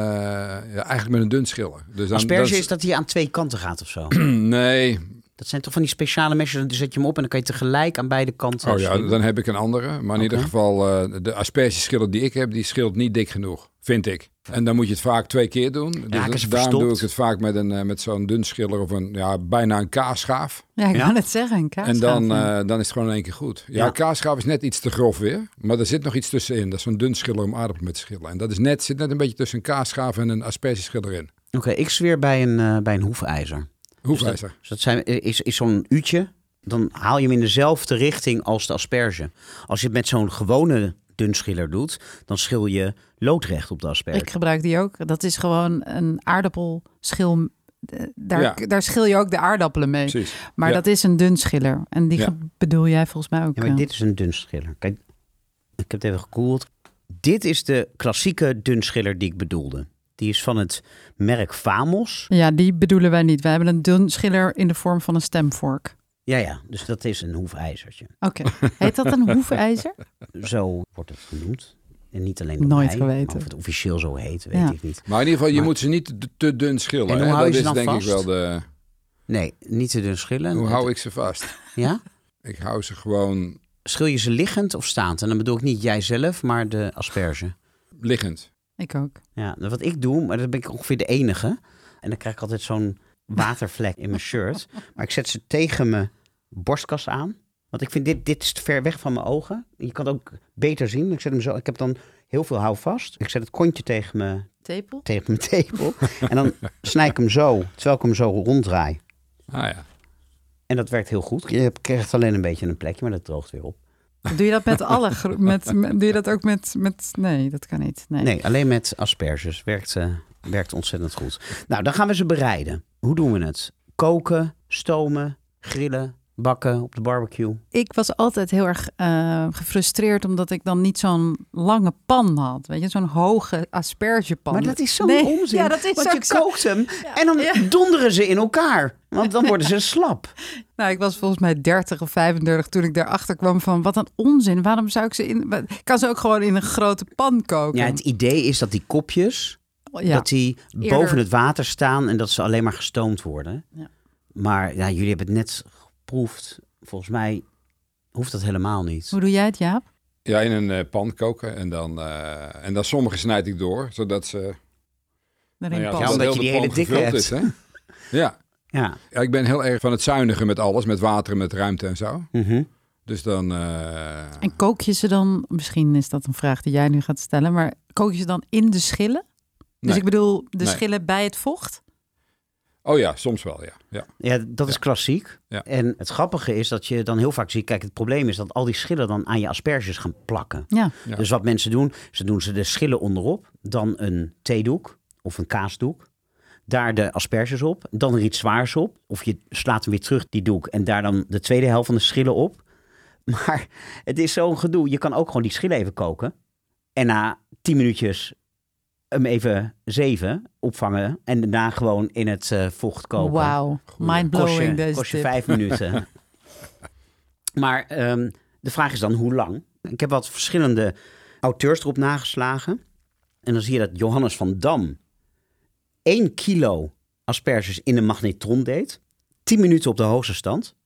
ja, eigenlijk met een dun schiller. Dus dan, Asperge dat is dat hij aan twee kanten gaat of zo. Nee, Dat zijn toch van die speciale mesjes, dan zet je hem op en dan kan je tegelijk aan beide kanten oh ja, dan heb ik een andere. Maar in ieder geval, eh, de aspergeschiller die ik heb, die schilt niet dik genoeg, vind ik. En dan moet je het vaak twee keer doen. Dus ze daarom doe ik het vaak met, een, eh, met zo'n dun schiller of een, ja, bijna een kaasschaaf. Ja, ik Ja? kan het zeggen. Een. En dan, eh, dan is het gewoon in één keer goed. Ja, Ja. kaasschaaf is net iets te grof weer. Maar er zit nog iets tussenin. Dat is zo'n dun schiller om aardappelen mee te schillen. En dat is net, zit net een beetje tussen een kaasschaaf en een aspergeschiller in. Oké, ik zweer bij een, bij een hoefijzer. Hoefijzer. Dus dat zijn, is, is zo'n uutje, dan haal je hem in dezelfde richting als de asperge. Als je het met zo'n gewone dunschiller doet, dan schil je loodrecht op de asperge. Ik gebruik die ook. Dat is gewoon een aardappelschil. Eh, Daar, Ja. daar schil je ook de aardappelen mee. Precies. Maar Ja. dat is een dun schiller. En die Ja. bedoel jij volgens mij ook. Ja, maar eh. dit is een dunschiller. Kijk, ik heb het even gekoeld. Dit is de klassieke dunschiller die ik bedoelde. Die is van het merk Famos. Ja, die bedoelen wij niet. Wij hebben een dun schiller in de vorm van een stemvork. Ja, ja, dus dat is een hoefijzertje. Oké. Heet dat een hoefijzer? Zo wordt het genoemd. En niet alleen door Nooit mij. geweten. Of het officieel zo heet, weet Ja. ik niet. Maar in ieder geval, je Maar- moet ze niet te- dun schillen. En hoe hou je dat ze is dan denk vast? ik wel de... Nee, niet te dun schillen. Hoe hou ik ze vast? Ja? Ik hou ze gewoon Schil je ze liggend of staand? En dan bedoel ik niet jijzelf, maar de asperge. liggend. Ik ook. Ja, wat ik doe, maar dat ben ik ongeveer de enige. En dan krijg ik altijd zo'n watervlek in mijn shirt. Maar ik zet ze tegen mijn borstkas aan. Want ik vind dit, dit is te ver weg van mijn ogen. Je kan het ook beter zien. Ik, zet hem zo, ik heb dan heel veel houvast. Ik zet het kontje tegen mijn, Tepel? tegen mijn tepel. en dan snij ik hem zo, terwijl ik hem zo ronddraai. Ah ja. En dat werkt heel goed. Je hebt- krijgt alleen een beetje een plekje, maar dat droogt weer op. Doe je dat met alle... Met, met- doe je dat ook met, met... Nee, dat kan niet. Nee. Nee, alleen met asperges. Werkt, eh, werkt ontzettend goed. Nou, dan gaan we ze bereiden. Hoe doen we het? Koken, stomen, grillen, bakken op de barbecue. Ik was altijd heel erg eh, gefrustreerd omdat ik dan niet zo'n lange pan had. Weet je, zo'n hoge aspergepan. Maar dat is zo'n Nee, onzin. Ja, dat is want je zo. kookt hem en dan Ja. donderen ze in elkaar. Want dan worden ze slap. Nou, ik was volgens mij 30 of 35 toen ik daarachter kwam van wat een onzin. Waarom zou ik ze in... Ik kan ze ook gewoon in een grote pan koken. Ja, het idee is dat die kopjes, Ja. dat die Eerder- boven het water staan en dat ze alleen maar gestoomd worden. Ja. Maar ja, jullie hebben het net geproefd. Volgens mij hoeft dat helemaal niet. Hoe doe jij het, Jaap? Ja, in een eh, pan koken. En dan, eh, en dan sommige snijd ik door, zodat ze... Nou ja. Ja, dat omdat je die hele dikke hebt. is, hè? Ja. Ja. ja, ik ben heel erg van het zuinigen met alles. Met water en met ruimte en zo. Mhm. Dus dan... eh, En kook je ze dan, misschien is dat een vraag die jij nu gaat stellen, maar kook je ze dan in de schillen? Dus nee. ik bedoel, de Nee. schillen bij het vocht? Oh ja, soms wel, ja. ja. Ja, dat is klassiek. Ja. En het grappige is dat je dan heel vaak ziet... Kijk, het probleem is dat al die schillen dan aan je asperges gaan plakken. Ja. Ja. Dus wat mensen doen, ze doen ze de schillen onderop. Dan een theedoek of een kaasdoek. Daar de asperges op. Dan er iets zwaars op. Of je slaat hem weer terug, die doek. En daar dan de tweede helft van de schillen op. Maar het is zo'n gedoe. Je kan ook gewoon die schillen even koken. En na tien minuutjes hem even zeven opvangen. En daarna gewoon in het eh, vocht koken. Wauw, mindblowing deze kost je tip. vijf minuten. maar ehm, de vraag is dan hoe lang? Ik heb wat verschillende auteurs erop nageslagen. En dan zie je dat Johannes van Dam 1 kilo asperges in een magnetron deed. 10 minuten op de hoogste stand.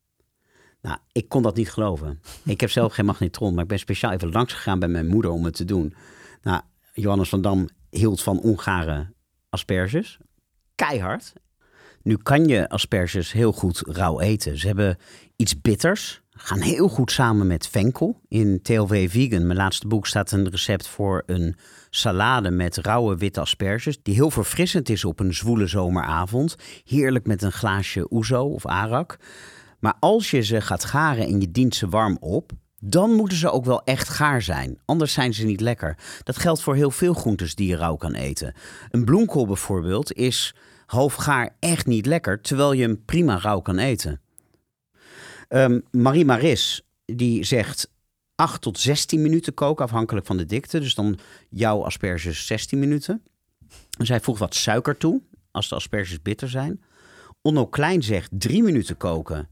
Nou, ik kon dat niet geloven. Ik heb zelf geen magnetron, maar ik ben speciaal even langs gegaan bij mijn moeder om het te doen. Nou, Johannes van Dam hield van ongare asperges. Keihard. Nu kan je asperges heel goed rauw eten. Ze hebben iets bitters. Gaan heel goed samen met venkel. In TLV Vegan, mijn laatste boek, staat een recept voor een salade met rauwe witte asperges. Die heel verfrissend is op een zwoele zomeravond. Heerlijk met een glaasje ouzo of arak. Maar als je ze gaat garen en je dient ze warm op, dan moeten ze ook wel echt gaar zijn. Anders zijn ze niet lekker. Dat geldt voor heel veel groentes die je rauw kan eten. Een bloemkool bijvoorbeeld is half gaar echt niet lekker, terwijl je hem prima rauw kan eten. Um, Marie Maris, die zegt 8 tot 16 minuten koken, afhankelijk van de dikte. Dus dan jouw asperges 16 minuten. En zij voegt wat suiker toe, als de asperges bitter zijn. Onno Klein zegt 3 minuten koken.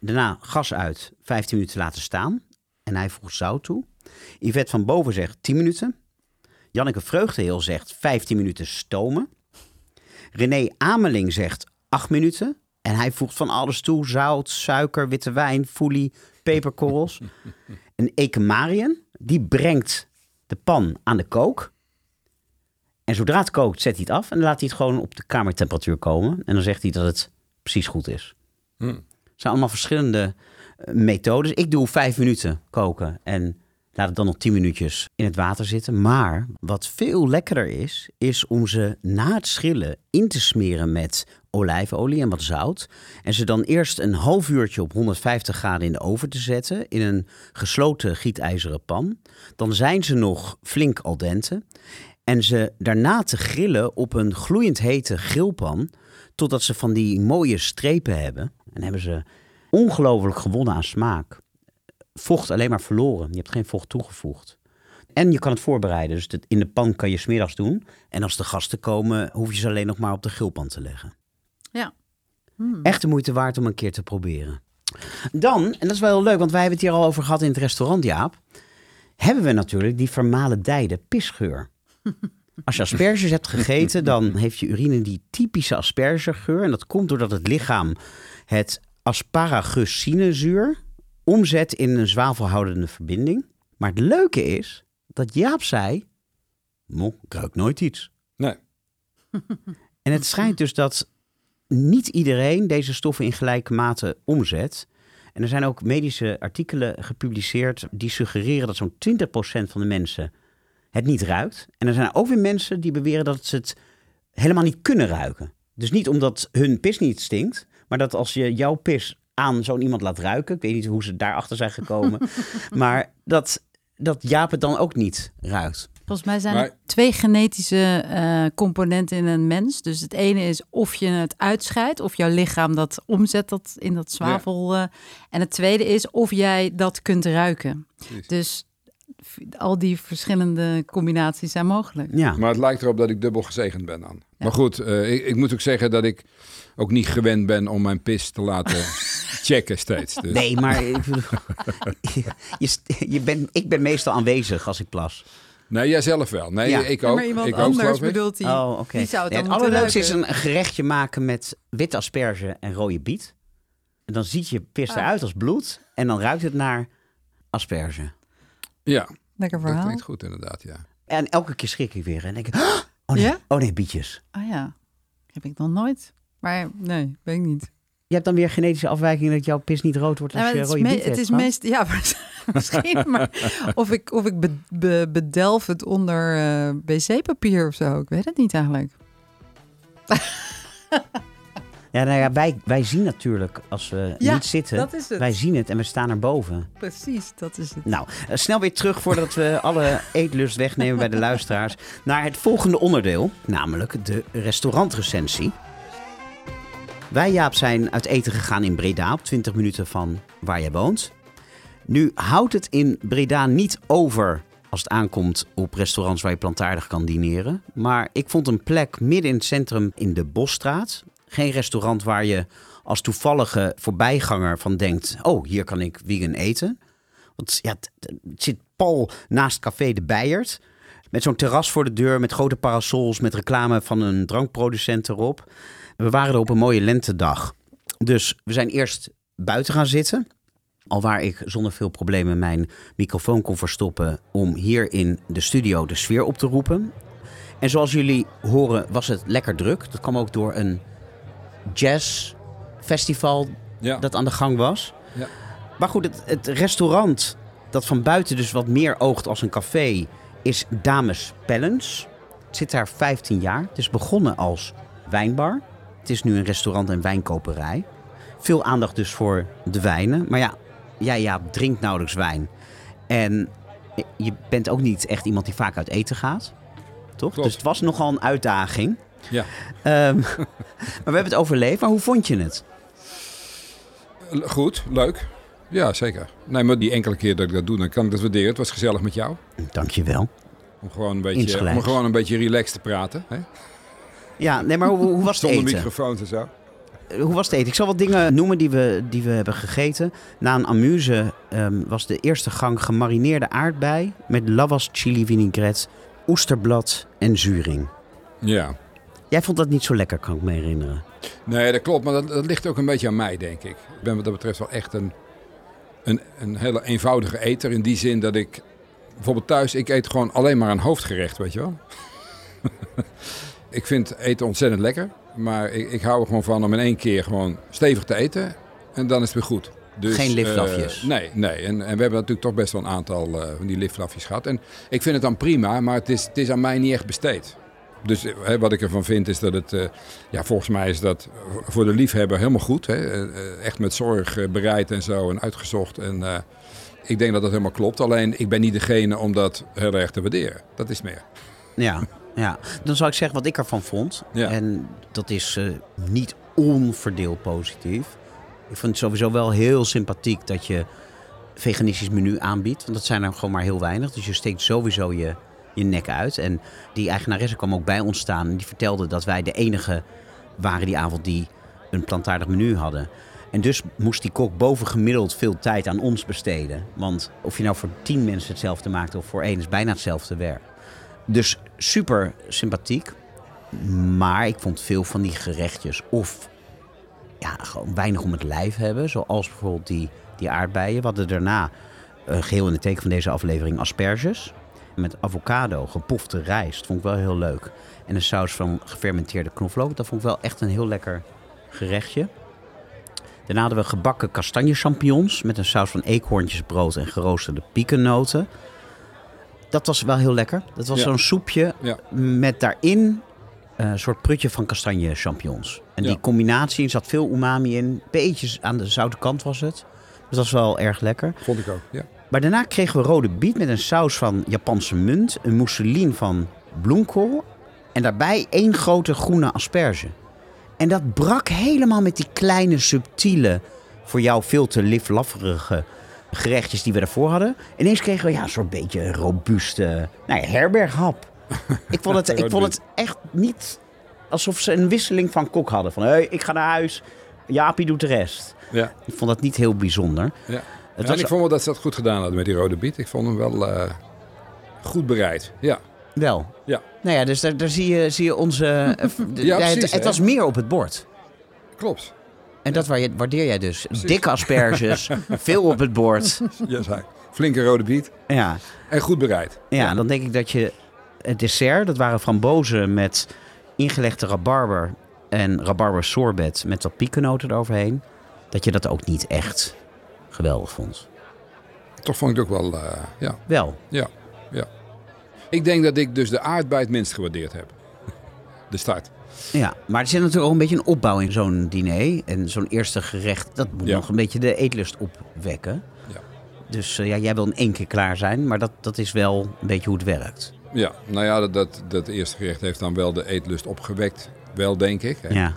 Daarna gas uit, 15 minuten laten staan. En hij voegt zout toe. Yvette van Boven zegt 10 minuten. Janneke Vreugdeheel zegt 15 minuten stomen. René Ameling zegt 8 minuten. En hij voegt van alles toe: zout, suiker, witte wijn, foelie, peperkorrels. en Eke Marien, die brengt de pan aan de kook. En zodra het kookt, zet hij het af en dan laat hij het gewoon op de kamertemperatuur komen. En dan zegt hij dat het precies goed is. Hmm. Het zijn allemaal verschillende methodes. Ik doe vijf minuten koken en laat het dan nog 10 minuutjes in het water zitten. Maar wat veel lekkerder is, is om ze na het schillen in te smeren met olijfolie en wat zout. En ze dan eerst een half uurtje op 150 graden in de oven te zetten in een gesloten gietijzeren pan. Dan zijn ze nog flink al dente. En ze daarna te grillen op een gloeiend hete grillpan totdat ze van die mooie strepen hebben. En hebben ze ongelooflijk gewonnen aan smaak. Vocht alleen maar verloren. Je hebt geen vocht toegevoegd. En je kan het voorbereiden. Dus in de pan kan je smiddags doen. En als de gasten komen, hoef je ze alleen nog maar op de grillpan te leggen. Ja. Hmm. Echt de moeite waard om een keer te proberen. Dan, en dat is wel heel leuk, want wij hebben het hier al over gehad in het restaurant, Jaap. Hebben we natuurlijk die vermalendijde pisgeur. Als je asperges hebt gegeten, dan heeft je urine die typische aspergegeur. En dat komt doordat het lichaam het asparagusinezuur omzet in een zwavelhoudende verbinding. Maar het leuke is dat Jaap zei: Mo, ik ruik nooit iets. Nee. En het schijnt dus dat niet iedereen deze stoffen in gelijke mate omzet. En er zijn ook medische artikelen gepubliceerd die suggereren dat zo'n 20% van de mensen het niet ruikt. En er zijn ook weer mensen die beweren dat ze het helemaal niet kunnen ruiken. Dus niet omdat hun pis niet stinkt, maar dat als je jouw pis aan zo'n iemand laat ruiken, ik weet niet hoe ze daarachter zijn gekomen, maar dat, dat Jaap het dan ook niet ruikt. Volgens mij zijn er twee genetische uh, componenten in een mens. Dus het ene is of je het uitscheidt, of jouw lichaam dat omzet dat in dat zwavel. Uh, en het tweede is of jij dat kunt ruiken. Dus al die verschillende combinaties zijn mogelijk. Ja. Maar het lijkt erop dat ik dubbel gezegend ben dan. Maar goed, uh, ik, ik, moet ook zeggen dat ik ook niet gewend ben om mijn pis te laten checken steeds. Dus. Nee, maar je, je, je ben, ik ben meestal aanwezig als ik plas. Nee, jij zelf wel. Nee, ik ook. maar iemand ik anders bedoelt hij. Oh, oké. Okay. het allerleukste is een gerechtje maken met witte asperge en rode biet. En dan ziet je pis ah. eruit als bloed. En dan ruikt het naar asperge. Ja. Lekker verhaal. Dat klinkt goed inderdaad, ja. En elke keer schrik ik weer. En denk ik, oh nee, oh nee, bietjes. Ah ja, heb ik nog nooit. Maar nee, weet ik niet. Je hebt dan weer genetische afwijking dat jouw pis niet rood wordt als je rode biet Het is meest, ja, misschien. maar of ik, of ik bedelf het onder uh, wc-papier of zo. Ik weet het niet eigenlijk. Ja, nou ja, wij, wij zien natuurlijk als we niet zitten. Dat is het. Wij zien het en we staan erboven. Precies, dat is het. Nou, eh, snel weer terug voordat we alle eetlust wegnemen bij de luisteraars. Naar het volgende onderdeel, namelijk de restaurantrecensie. Wij, Jaap, zijn uit eten gegaan in Breda op 20 minuten van waar jij woont. Nu houdt het in Breda niet over als het aankomt op restaurants waar je plantaardig kan dineren. Maar ik vond een plek midden in het centrum in de Bosstraat. Geen restaurant waar je als toevallige voorbijganger van denkt: oh, hier kan ik vegan eten. Want ja, het, zit pal naast Café de Bijert. Met zo'n terras voor de deur, met grote parasols, met reclame van een drankproducent erop. We waren er op een mooie lentedag. Dus we zijn eerst buiten gaan zitten. Alwaar ik zonder veel problemen mijn microfoon kon verstoppen om hier in de studio de sfeer op te roepen. En zoals jullie horen was het lekker druk. Dat kwam ook door een jazzfestival Ja. dat aan de gang was. Ja. Maar goed, het, het restaurant dat van buiten dus wat meer oogt als een café is Dames Pellens. Het zit daar 15 jaar. Het is begonnen als wijnbar. Het is nu een restaurant en wijnkoperij. Veel aandacht dus voor de wijnen. Maar ja, jij ja, drinkt nauwelijks wijn. En je bent ook niet echt iemand die vaak uit eten gaat. Toch? Klopt. Dus het was nogal een uitdaging. Ja. Ehm, maar we hebben het overleefd. Maar hoe vond je het? Goed, leuk. Ja, zeker. Nee, maar die enkele keer dat ik dat doe, dan kan ik dat waarderen. Het was gezellig met jou. Dankjewel. Om gewoon een beetje, Insgelijks. om gewoon een beetje relaxed te praten. Hè? Ja, nee, maar hoe, hoe was het Zonder eten? microfoons en zo. Hoe was het eten? Ik zal wat dingen noemen die we, die we hebben gegeten. Na een amuse ehm, was de eerste gang gemarineerde aardbei met lavas chili vinaigrette, oesterblad en zuring. Ja. Jij vond dat niet zo lekker, kan ik me herinneren. Nee, dat klopt. Maar dat, dat ligt ook een beetje aan mij, denk ik. Ik ben wat dat betreft wel echt een, een, een hele eenvoudige eter. In die zin dat ik bijvoorbeeld thuis, ik eet gewoon alleen maar een hoofdgerecht, weet je wel. ik vind eten ontzettend lekker. Maar ik, ik hou er gewoon van om in één keer gewoon stevig te eten. En dan is het weer goed. Dus, Geen eh, nee, nee. En, en we hebben natuurlijk toch best wel een aantal eh, van die liflafjes gehad. En ik vind het dan prima, maar het is, het is aan mij niet echt besteed. Dus eh, hè, wat ik ervan vind is dat het, ja, volgens mij is dat voor de liefhebber helemaal goed. Hè? Echt met zorg bereid en zo en uitgezocht. En ik denk dat dat helemaal klopt. Alleen ik ben niet degene om dat heel erg te waarderen. Dat is meer. Ja, ja. Dan zal ik zeggen wat ik ervan vond. Ja. En dat is eh, niet onverdeeld positief. Ik vind het sowieso wel heel sympathiek dat je veganistisch menu aanbiedt. Want dat zijn er gewoon maar heel weinig. Dus je steekt sowieso je, je nek uit. En die eigenaresse kwam ook bij ons staan. En die vertelde dat wij de enige waren die avond die een plantaardig menu hadden. En dus moest die kok bovengemiddeld veel tijd aan ons besteden. Want of je nou voor tien mensen hetzelfde maakt of voor één is bijna hetzelfde werk. Dus super sympathiek. Maar ik vond veel van die gerechtjes of ja, gewoon weinig om het lijf hebben. Zoals bijvoorbeeld die, die aardbeien. We hadden daarna, eh, geheel in het teken van deze aflevering, asperges. Met avocado, gepofte rijst. Vond ik wel heel leuk. En een saus van gefermenteerde knoflook. Dat vond ik wel echt een heel lekker gerechtje. Daarna hadden we gebakken kastanje champignons met een saus van eekhoorntjesbrood en geroosterde piekennoten. Dat was wel heel lekker. Dat was Ja. zo'n soepje Ja. met daarin eh, een soort prutje van kastanje champignons. En die combinatie, er zat veel umami in. Beetjes aan de zoute kant was het. Dus dat was wel erg lekker. Vond ik ook. Ja. Maar daarna kregen we rode biet met een saus van Japanse munt, een mousseline van bloemkool en daarbij één grote groene asperge. En dat brak helemaal met die kleine, subtiele, voor jou veel te liflafferige gerechtjes die we daarvoor hadden. Ineens kregen we ja, een soort beetje een robuuste nou ja, herberghap. ik, vond het, ik vond het echt niet alsof ze een wisseling van kok hadden. Van, hey, ik ga naar huis, Jaapie doet de rest. Ja. Ik vond dat niet heel bijzonder. ja. Het en was ik vond wel dat ze dat goed gedaan hadden met die rode biet. Ik vond hem wel eh, goed bereid. Ja. Wel. Ja. Nou ja, dus daar, daar zie, je, zie je onze... eh, Ja, het, precies, het was meer op het bord. Klopt. En dat waar- waardeer jij dus. Dikke asperges, veel op het bord. Ja. Flinke rode biet. Ja. En goed bereid. ja, dan denk ik dat je het dessert, dat waren frambozen met ingelegde rabarber en rabarber sorbet met wat piekennoten eroverheen. Dat je dat ook niet echt geweldig vond. Toch vond ik het ook wel, eh, ja, Wel. ja, ja. Ik denk dat ik dus de aardbei het minst gewaardeerd heb. De start. Ja, maar er zit natuurlijk ook een beetje een opbouw in zo'n diner. En zo'n eerste gerecht, dat moet Ja. nog een beetje de eetlust opwekken. Ja. Dus eh, ja, jij wil in één keer klaar zijn, maar dat, dat is wel een beetje hoe het werkt. Ja, nou ja, dat, dat, dat eerste gerecht heeft dan wel de eetlust opgewekt. Wel, denk ik. Hè. Ja.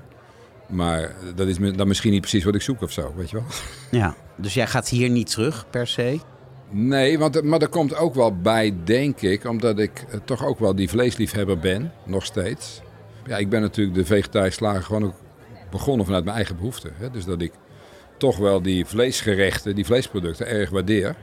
Maar dat is dan misschien niet precies wat ik zoek of zo, weet je wel. ja. Dus jij gaat hier niet terug per se. Nee, want, maar er komt ook wel bij, denk ik, omdat ik eh, toch ook wel die vleesliefhebber ben, nog steeds. Ja, ik ben natuurlijk de vegetarische slager gewoon ook begonnen vanuit mijn eigen behoeften. Hè? Dus dat ik toch wel die vleesgerechten, die vleesproducten erg waardeer.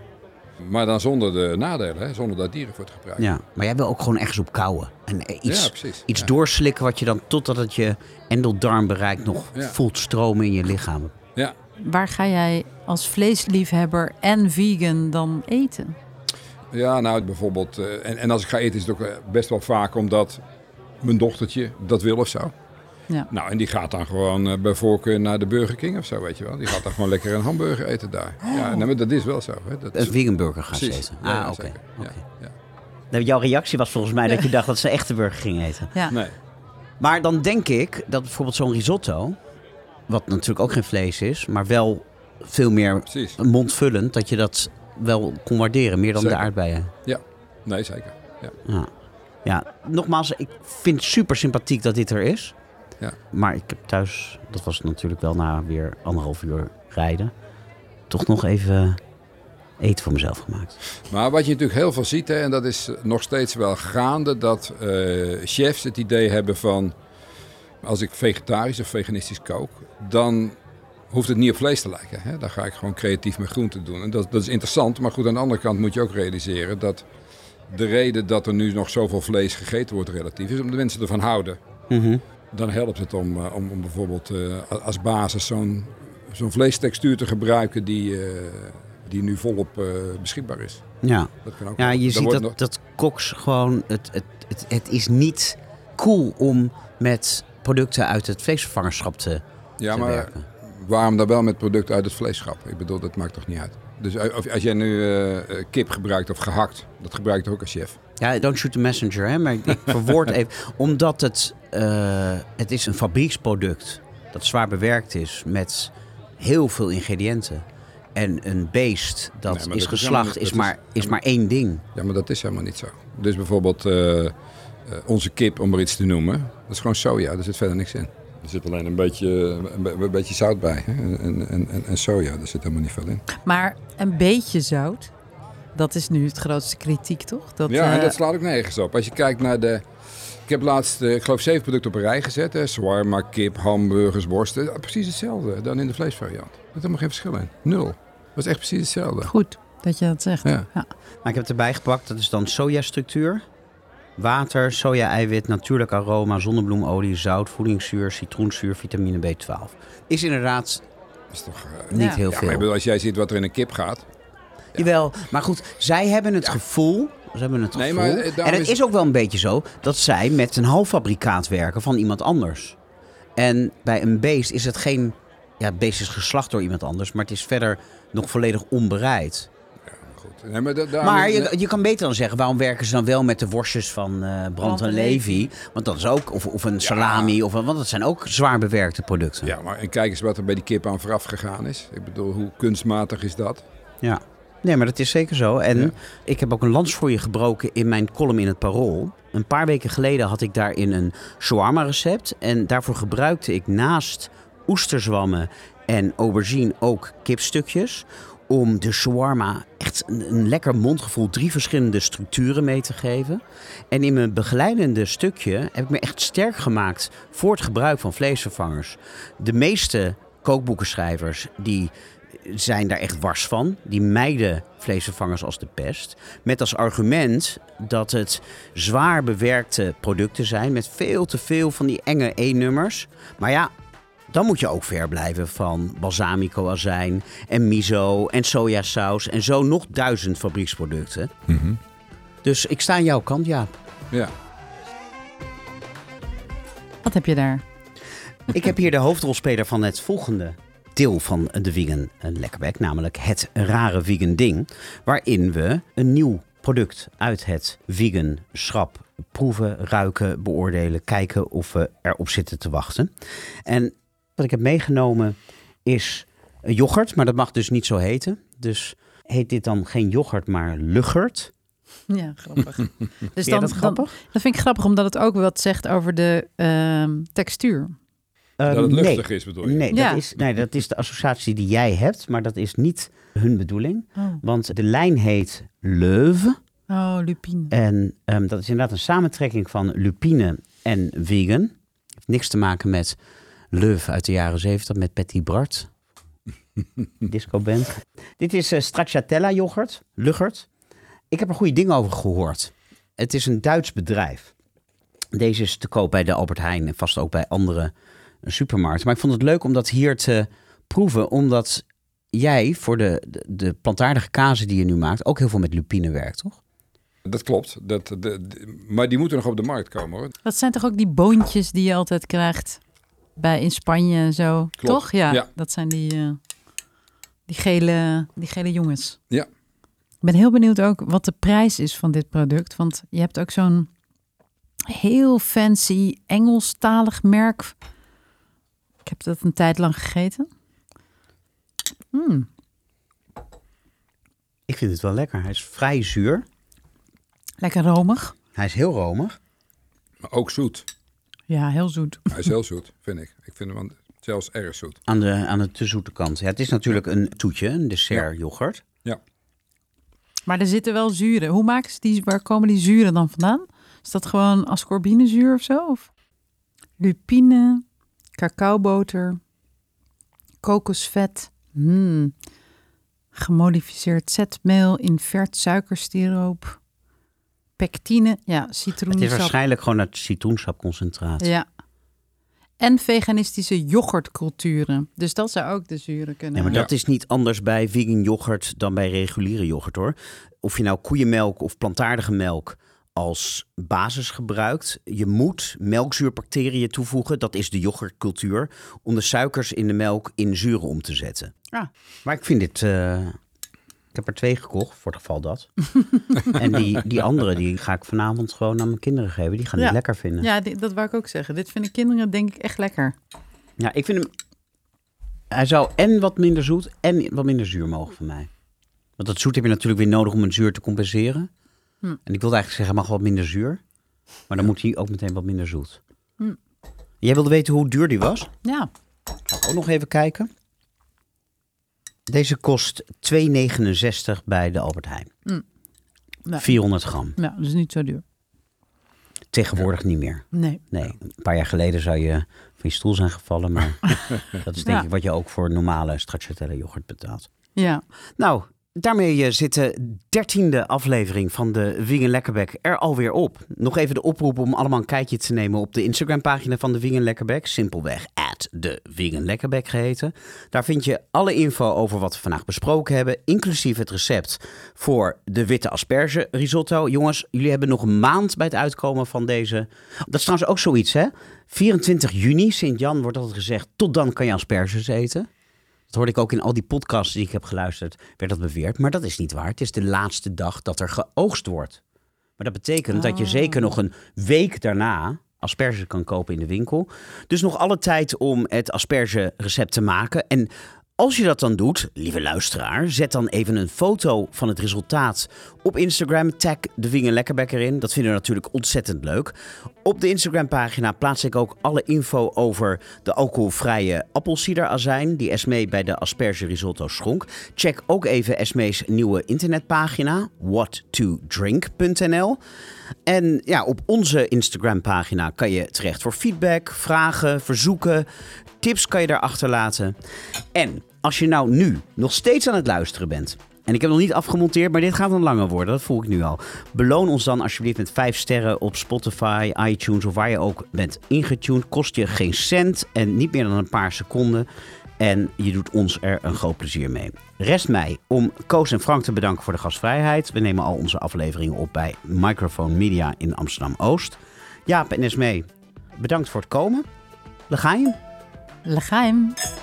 Maar dan zonder de nadelen, hè? zonder dat dieren voor het gebruik. Ja. Maar jij wil ook gewoon ergens op kouwen. En eh, iets, Ja, precies. iets Ja. doorslikken wat je dan totdat het je endeldarm bereikt nog Ja. voelt stromen in je lichaam. Ja, waar ga jij als vleesliefhebber en vegan dan eten? Ja, nou bijvoorbeeld. eh, en, en als ik ga eten is het ook eh, best wel vaak omdat mijn dochtertje dat wil of zo. Ja. Nou, en die gaat dan gewoon eh, bij voorkeur naar de Burger King of zo, weet je wel. Die gaat dan gewoon lekker een hamburger eten daar. Ja, nee, maar dat is wel zo. Hè. Dat Een is, vegan burger gaan ze eten. Ja, ja, Ah, oké. Ja, oké. ja. Nou, Jouw reactie was volgens mij dat je dacht dat ze echte burger ging eten. Ja. Nee. Maar dan denk ik dat bijvoorbeeld zo'n risotto, wat natuurlijk ook geen vlees is, maar wel veel meer Precies. mondvullend, dat je dat wel kon waarderen, meer dan Zeker. de aardbeien. Nee, zeker. Ja. Ja. nogmaals, ik vind het super sympathiek dat dit er is. Ja. Maar ik heb thuis, dat was natuurlijk wel na weer anderhalf uur rijden, toch nog even eten voor mezelf gemaakt. Maar wat je natuurlijk heel veel ziet, hè, en dat is nog steeds wel gaande, dat eh, chefs het idee hebben van als ik vegetarisch of veganistisch kook, dan hoeft het niet op vlees te lijken. Hè? Dan ga ik gewoon creatief met groenten doen. En dat, dat is interessant, maar goed, aan de andere kant moet je ook realiseren dat de reden dat er nu nog zoveel vlees gegeten wordt relatief is omdat de mensen ervan houden. Mhm. Dan helpt het om, eh, om, om bijvoorbeeld eh, als basis zo'n zo'n vleestextuur te gebruiken die, eh, die nu volop beschikbaar is. Ja. Dat kan ook Ja, je ziet dat, nog- dat koks gewoon... Het, het, het, het is niet cool om met producten uit het vleesvervangerschap te, ja, te maar werken. waarom dan wel met producten uit het vleeschap? Ik bedoel, dat maakt toch niet uit? Dus als jij nu eh, eh, kip gebruikt of gehakt, dat gebruikt ook een chef? Ja, don't shoot the messenger, hè? maar ik, ik verwoord even. Omdat het, eh, het is een fabrieksproduct dat zwaar bewerkt is met heel veel ingrediënten. En een beest dat Nee, maar is dat geslacht is, maar, is maar één ding. Ja, maar dat is helemaal niet zo. Dus bijvoorbeeld onze kip, om er iets te noemen, dat is gewoon soja. Er zit verder niks in. Er zit alleen een beetje, een, be- een beetje zout bij hè? En, en, en, en soja, daar zit helemaal niet veel in. Maar een beetje zout, dat is nu het grootste kritiek, toch? Dat, ja, en eh, dat slaat ook nergens op. Als je kijkt naar de... Ik heb laatst, eh, ik geloof, zeven producten op een rij gezet. Hè. Shawarma, kip, hamburgers, worsten. Ja, Precies hetzelfde dan in de vleesvariant. Er zit helemaal geen verschil in. Nul. Dat is echt precies hetzelfde. Goed dat je dat zegt. Ja. Maar ik heb het erbij gepakt, dat is dan sojastructuur. Water, soja-eiwit, natuurlijk aroma, zonnebloemolie, zout, voedingszuur, citroenzuur, vitamine B12. Is inderdaad Dat is toch... eh, niet Ja. heel ja, maar veel. ik bedoel, als jij ziet wat er in een kip gaat... Jawel, maar goed, zij hebben het gevoel. Ze hebben het Nee, gevoel. maar, eh, en het is- is ook wel een beetje zo dat zij met een halffabrikaat werken van iemand anders. En bij een beest is het geen. Ja, het beest is geslacht door iemand anders, maar het is verder nog volledig onbereid. Goed. Nee, maar da- je, je kan beter dan zeggen, waarom werken ze dan wel met de worstjes van eh Brand en Levy? Want dat is ook, of, of een salami, of, want dat zijn ook zwaar bewerkte producten. Ja, maar en kijk eens wat er bij die kip aan vooraf gegaan is. Ik bedoel, hoe kunstmatig is dat? Ja. Nee, maar dat is zeker zo. En Ja. ik heb ook een lans voor je gebroken in mijn column in het Parool. Een paar weken geleden had ik daarin een shawarma recept. En daarvoor gebruikte ik naast oesterzwammen en aubergine ook kipstukjes. Om de shawarma echt een, een lekker mondgevoel, drie verschillende structuren mee te geven. En in mijn begeleidende stukje heb ik me echt sterk gemaakt voor het gebruik van vleesvervangers. De meeste kookboekenschrijvers die zijn daar echt wars van. Die mijden vleesvervangers als de pest. Met als argument dat het zwaar bewerkte producten zijn. Met veel te veel van die enge E-nummers. Maar ja, dan moet je ook ver blijven van balsamico-azijn en miso en sojasaus. En zo nog duizend fabrieksproducten. Dus ik sta aan jouw kant, Jaap. Ja. Wat heb je daar? Ik heb hier de hoofdrolspeler van het volgende deel van de Vegan Lekkerbek, namelijk het rare vegan ding, waarin we een nieuw product uit het vegan schap proeven, ruiken, beoordelen, kijken of we erop zitten te wachten. En wat ik heb meegenomen is een yoghurt, maar dat mag dus niet zo heten. Dus heet dit dan geen yoghurt, maar luggert. Ja, grappig. dus je dat grappig? dat vind ik grappig, omdat het ook wat zegt over de ehm, textuur. Dat Ehm, het nee. luchtig is, bedoel je? Nee, Ja. dat is, nee, dat is de associatie die jij hebt, maar dat is niet hun bedoeling. Oh, Want de lijn heet Leuve. oh lupine. En ehm, dat is inderdaad een samentrekking van lupine en vegan. Heeft niks te maken met Leuve uit de jaren zeventig met Patty Bart. Disco band. Dit is eh, stracciatella yoghurt, luggert. Ik heb er goede dingen over gehoord. Het is een Duits bedrijf. Deze is te koop bij de Albert Heijn en vast ook bij andere supermarkten. Maar ik vond het leuk om dat hier te proeven, omdat jij voor de, de, de plantaardige kazen die je nu maakt ook heel veel met lupine werkt, toch? Dat klopt. Dat, de, de- maar die moeten nog op de markt komen hoor. Dat zijn toch ook die boontjes die je altijd krijgt bij in Spanje en zo, Klopt, toch? Ja, ja. dat zijn die, eh, die, gele, die gele jongens. Ja. Ik ben heel benieuwd ook wat de prijs is van dit product. Want je hebt ook zo'n heel fancy Engelstalig merk. Ik heb dat een tijd lang gegeten. Hmm. Ik vind het wel lekker. Hij is vrij zuur. Lekker romig. Hij is heel romig. Maar ook zoet. Ja, heel zoet. Hij is heel zoet, vind ik. Ik vind hem zelfs erg zoet. Aan de, aan de te zoete kant. Ja, het is natuurlijk een toetje, een dessert yoghurt. Ja. Maar er zitten wel zuren. Hoe maken ze die? Waar komen die zuren dan vandaan? Is dat gewoon ascorbinezuur of zo? Of lupine, cacaoboter, kokosvet, hmm, gemodificeerd zetmeel, invert suikersiroop, pectine, ja, Het citroensap. is waarschijnlijk gewoon het citroensapconcentraat. Ja. En veganistische yoghurtculturen. Dus dat zou ook de zuren kunnen. Nee, maar Ja. dat is niet anders bij vegan yoghurt dan bij reguliere yoghurt hoor. Of je nou koeienmelk of plantaardige melk als basis gebruikt. Je moet melkzuurbacteriën toevoegen, dat is de yoghurtcultuur, om de suikers in de melk in zuren om te zetten. Ah. Maar ik vind dit... eh, heb er twee gekocht, voor het geval dat. en die, die andere, die ga ik vanavond gewoon aan mijn kinderen geven. Die gaan Ja. het lekker vinden. Ja, dat wou ik ook zeggen. Dit vinden kinderen denk ik echt lekker. Ja, ik vind hem. Hij zou en wat minder zoet en wat minder zuur mogen van mij. Want dat zoet heb je natuurlijk weer nodig om een zuur te compenseren. Hm. En ik wilde eigenlijk zeggen, hij mag wat minder zuur. Maar dan moet hij ook meteen wat minder zoet. Hm. Jij wilde weten hoe duur die was? Ja, Ga ik ook nog even kijken. Deze kost 2,69 bij de Albert Heijn. nou, 400 gram. ja, dat is niet zo duur. Tegenwoordig niet meer. Nee. Nee, een paar jaar geleden zou je van je stoel zijn gevallen. Maar dat is denk Ja. ik wat je ook voor normale stracciatella yoghurt betaalt. Ja, Nou, daarmee eh, zit de dertiende aflevering van de Wingen Lekkerbek er alweer op. Nog even de oproep om allemaal een kijkje te nemen op de Instagram-pagina van de Wingen Lekkerbek. Simpelweg at de Wingen Lekkerbek geheten. Daar vind je alle info over wat we vandaag besproken hebben, inclusief het recept voor de witte asperge risotto. Jongens, jullie hebben nog een maand bij het uitkomen van deze. Dat is trouwens ook zoiets, hè? 24 juni, Sint-Jan wordt altijd gezegd, tot dan kan je asperges eten. Dat hoorde ik ook in al die podcasts die ik heb geluisterd, werd dat beweerd. Maar dat is niet waar. Het is de laatste dag dat er geoogst wordt. Maar dat betekent dat je Oh. zeker nog een week daarna asperges kan kopen in de winkel. Dus nog alle tijd om het asperge recept te maken. En als je dat dan doet, lieve luisteraar, zet dan even een foto van het resultaat op Instagram. Tag de Wingen Lekkerbek erin. Dat vinden we natuurlijk ontzettend leuk. Op de Instagram-pagina plaats ik ook alle info over de alcoholvrije appelsiederazijn die Esmee bij de asperge risotto schonk. Check ook even Esmee's nieuwe internetpagina, whattodrink.nl. En ja, op onze Instagram-pagina kan je terecht voor feedback, vragen, verzoeken. Tips kan je daar achterlaten. En als je nou nu nog steeds aan het luisteren bent. En ik heb nog niet afgemonteerd, maar dit gaat dan langer worden. Dat voel ik nu al. Beloon ons dan alsjeblieft met 5 sterren op Spotify, iTunes of waar je ook bent ingetuned. Kost je geen cent en niet meer dan een paar seconden. En je doet ons er een groot plezier mee. Rest mij om Koos en Frank te bedanken voor de gastvrijheid. We nemen al onze afleveringen op bij Microphone Media in Amsterdam Oost. Jaap en Esmee, bedankt voor het komen. Dan ga je. לחיים. לחיים.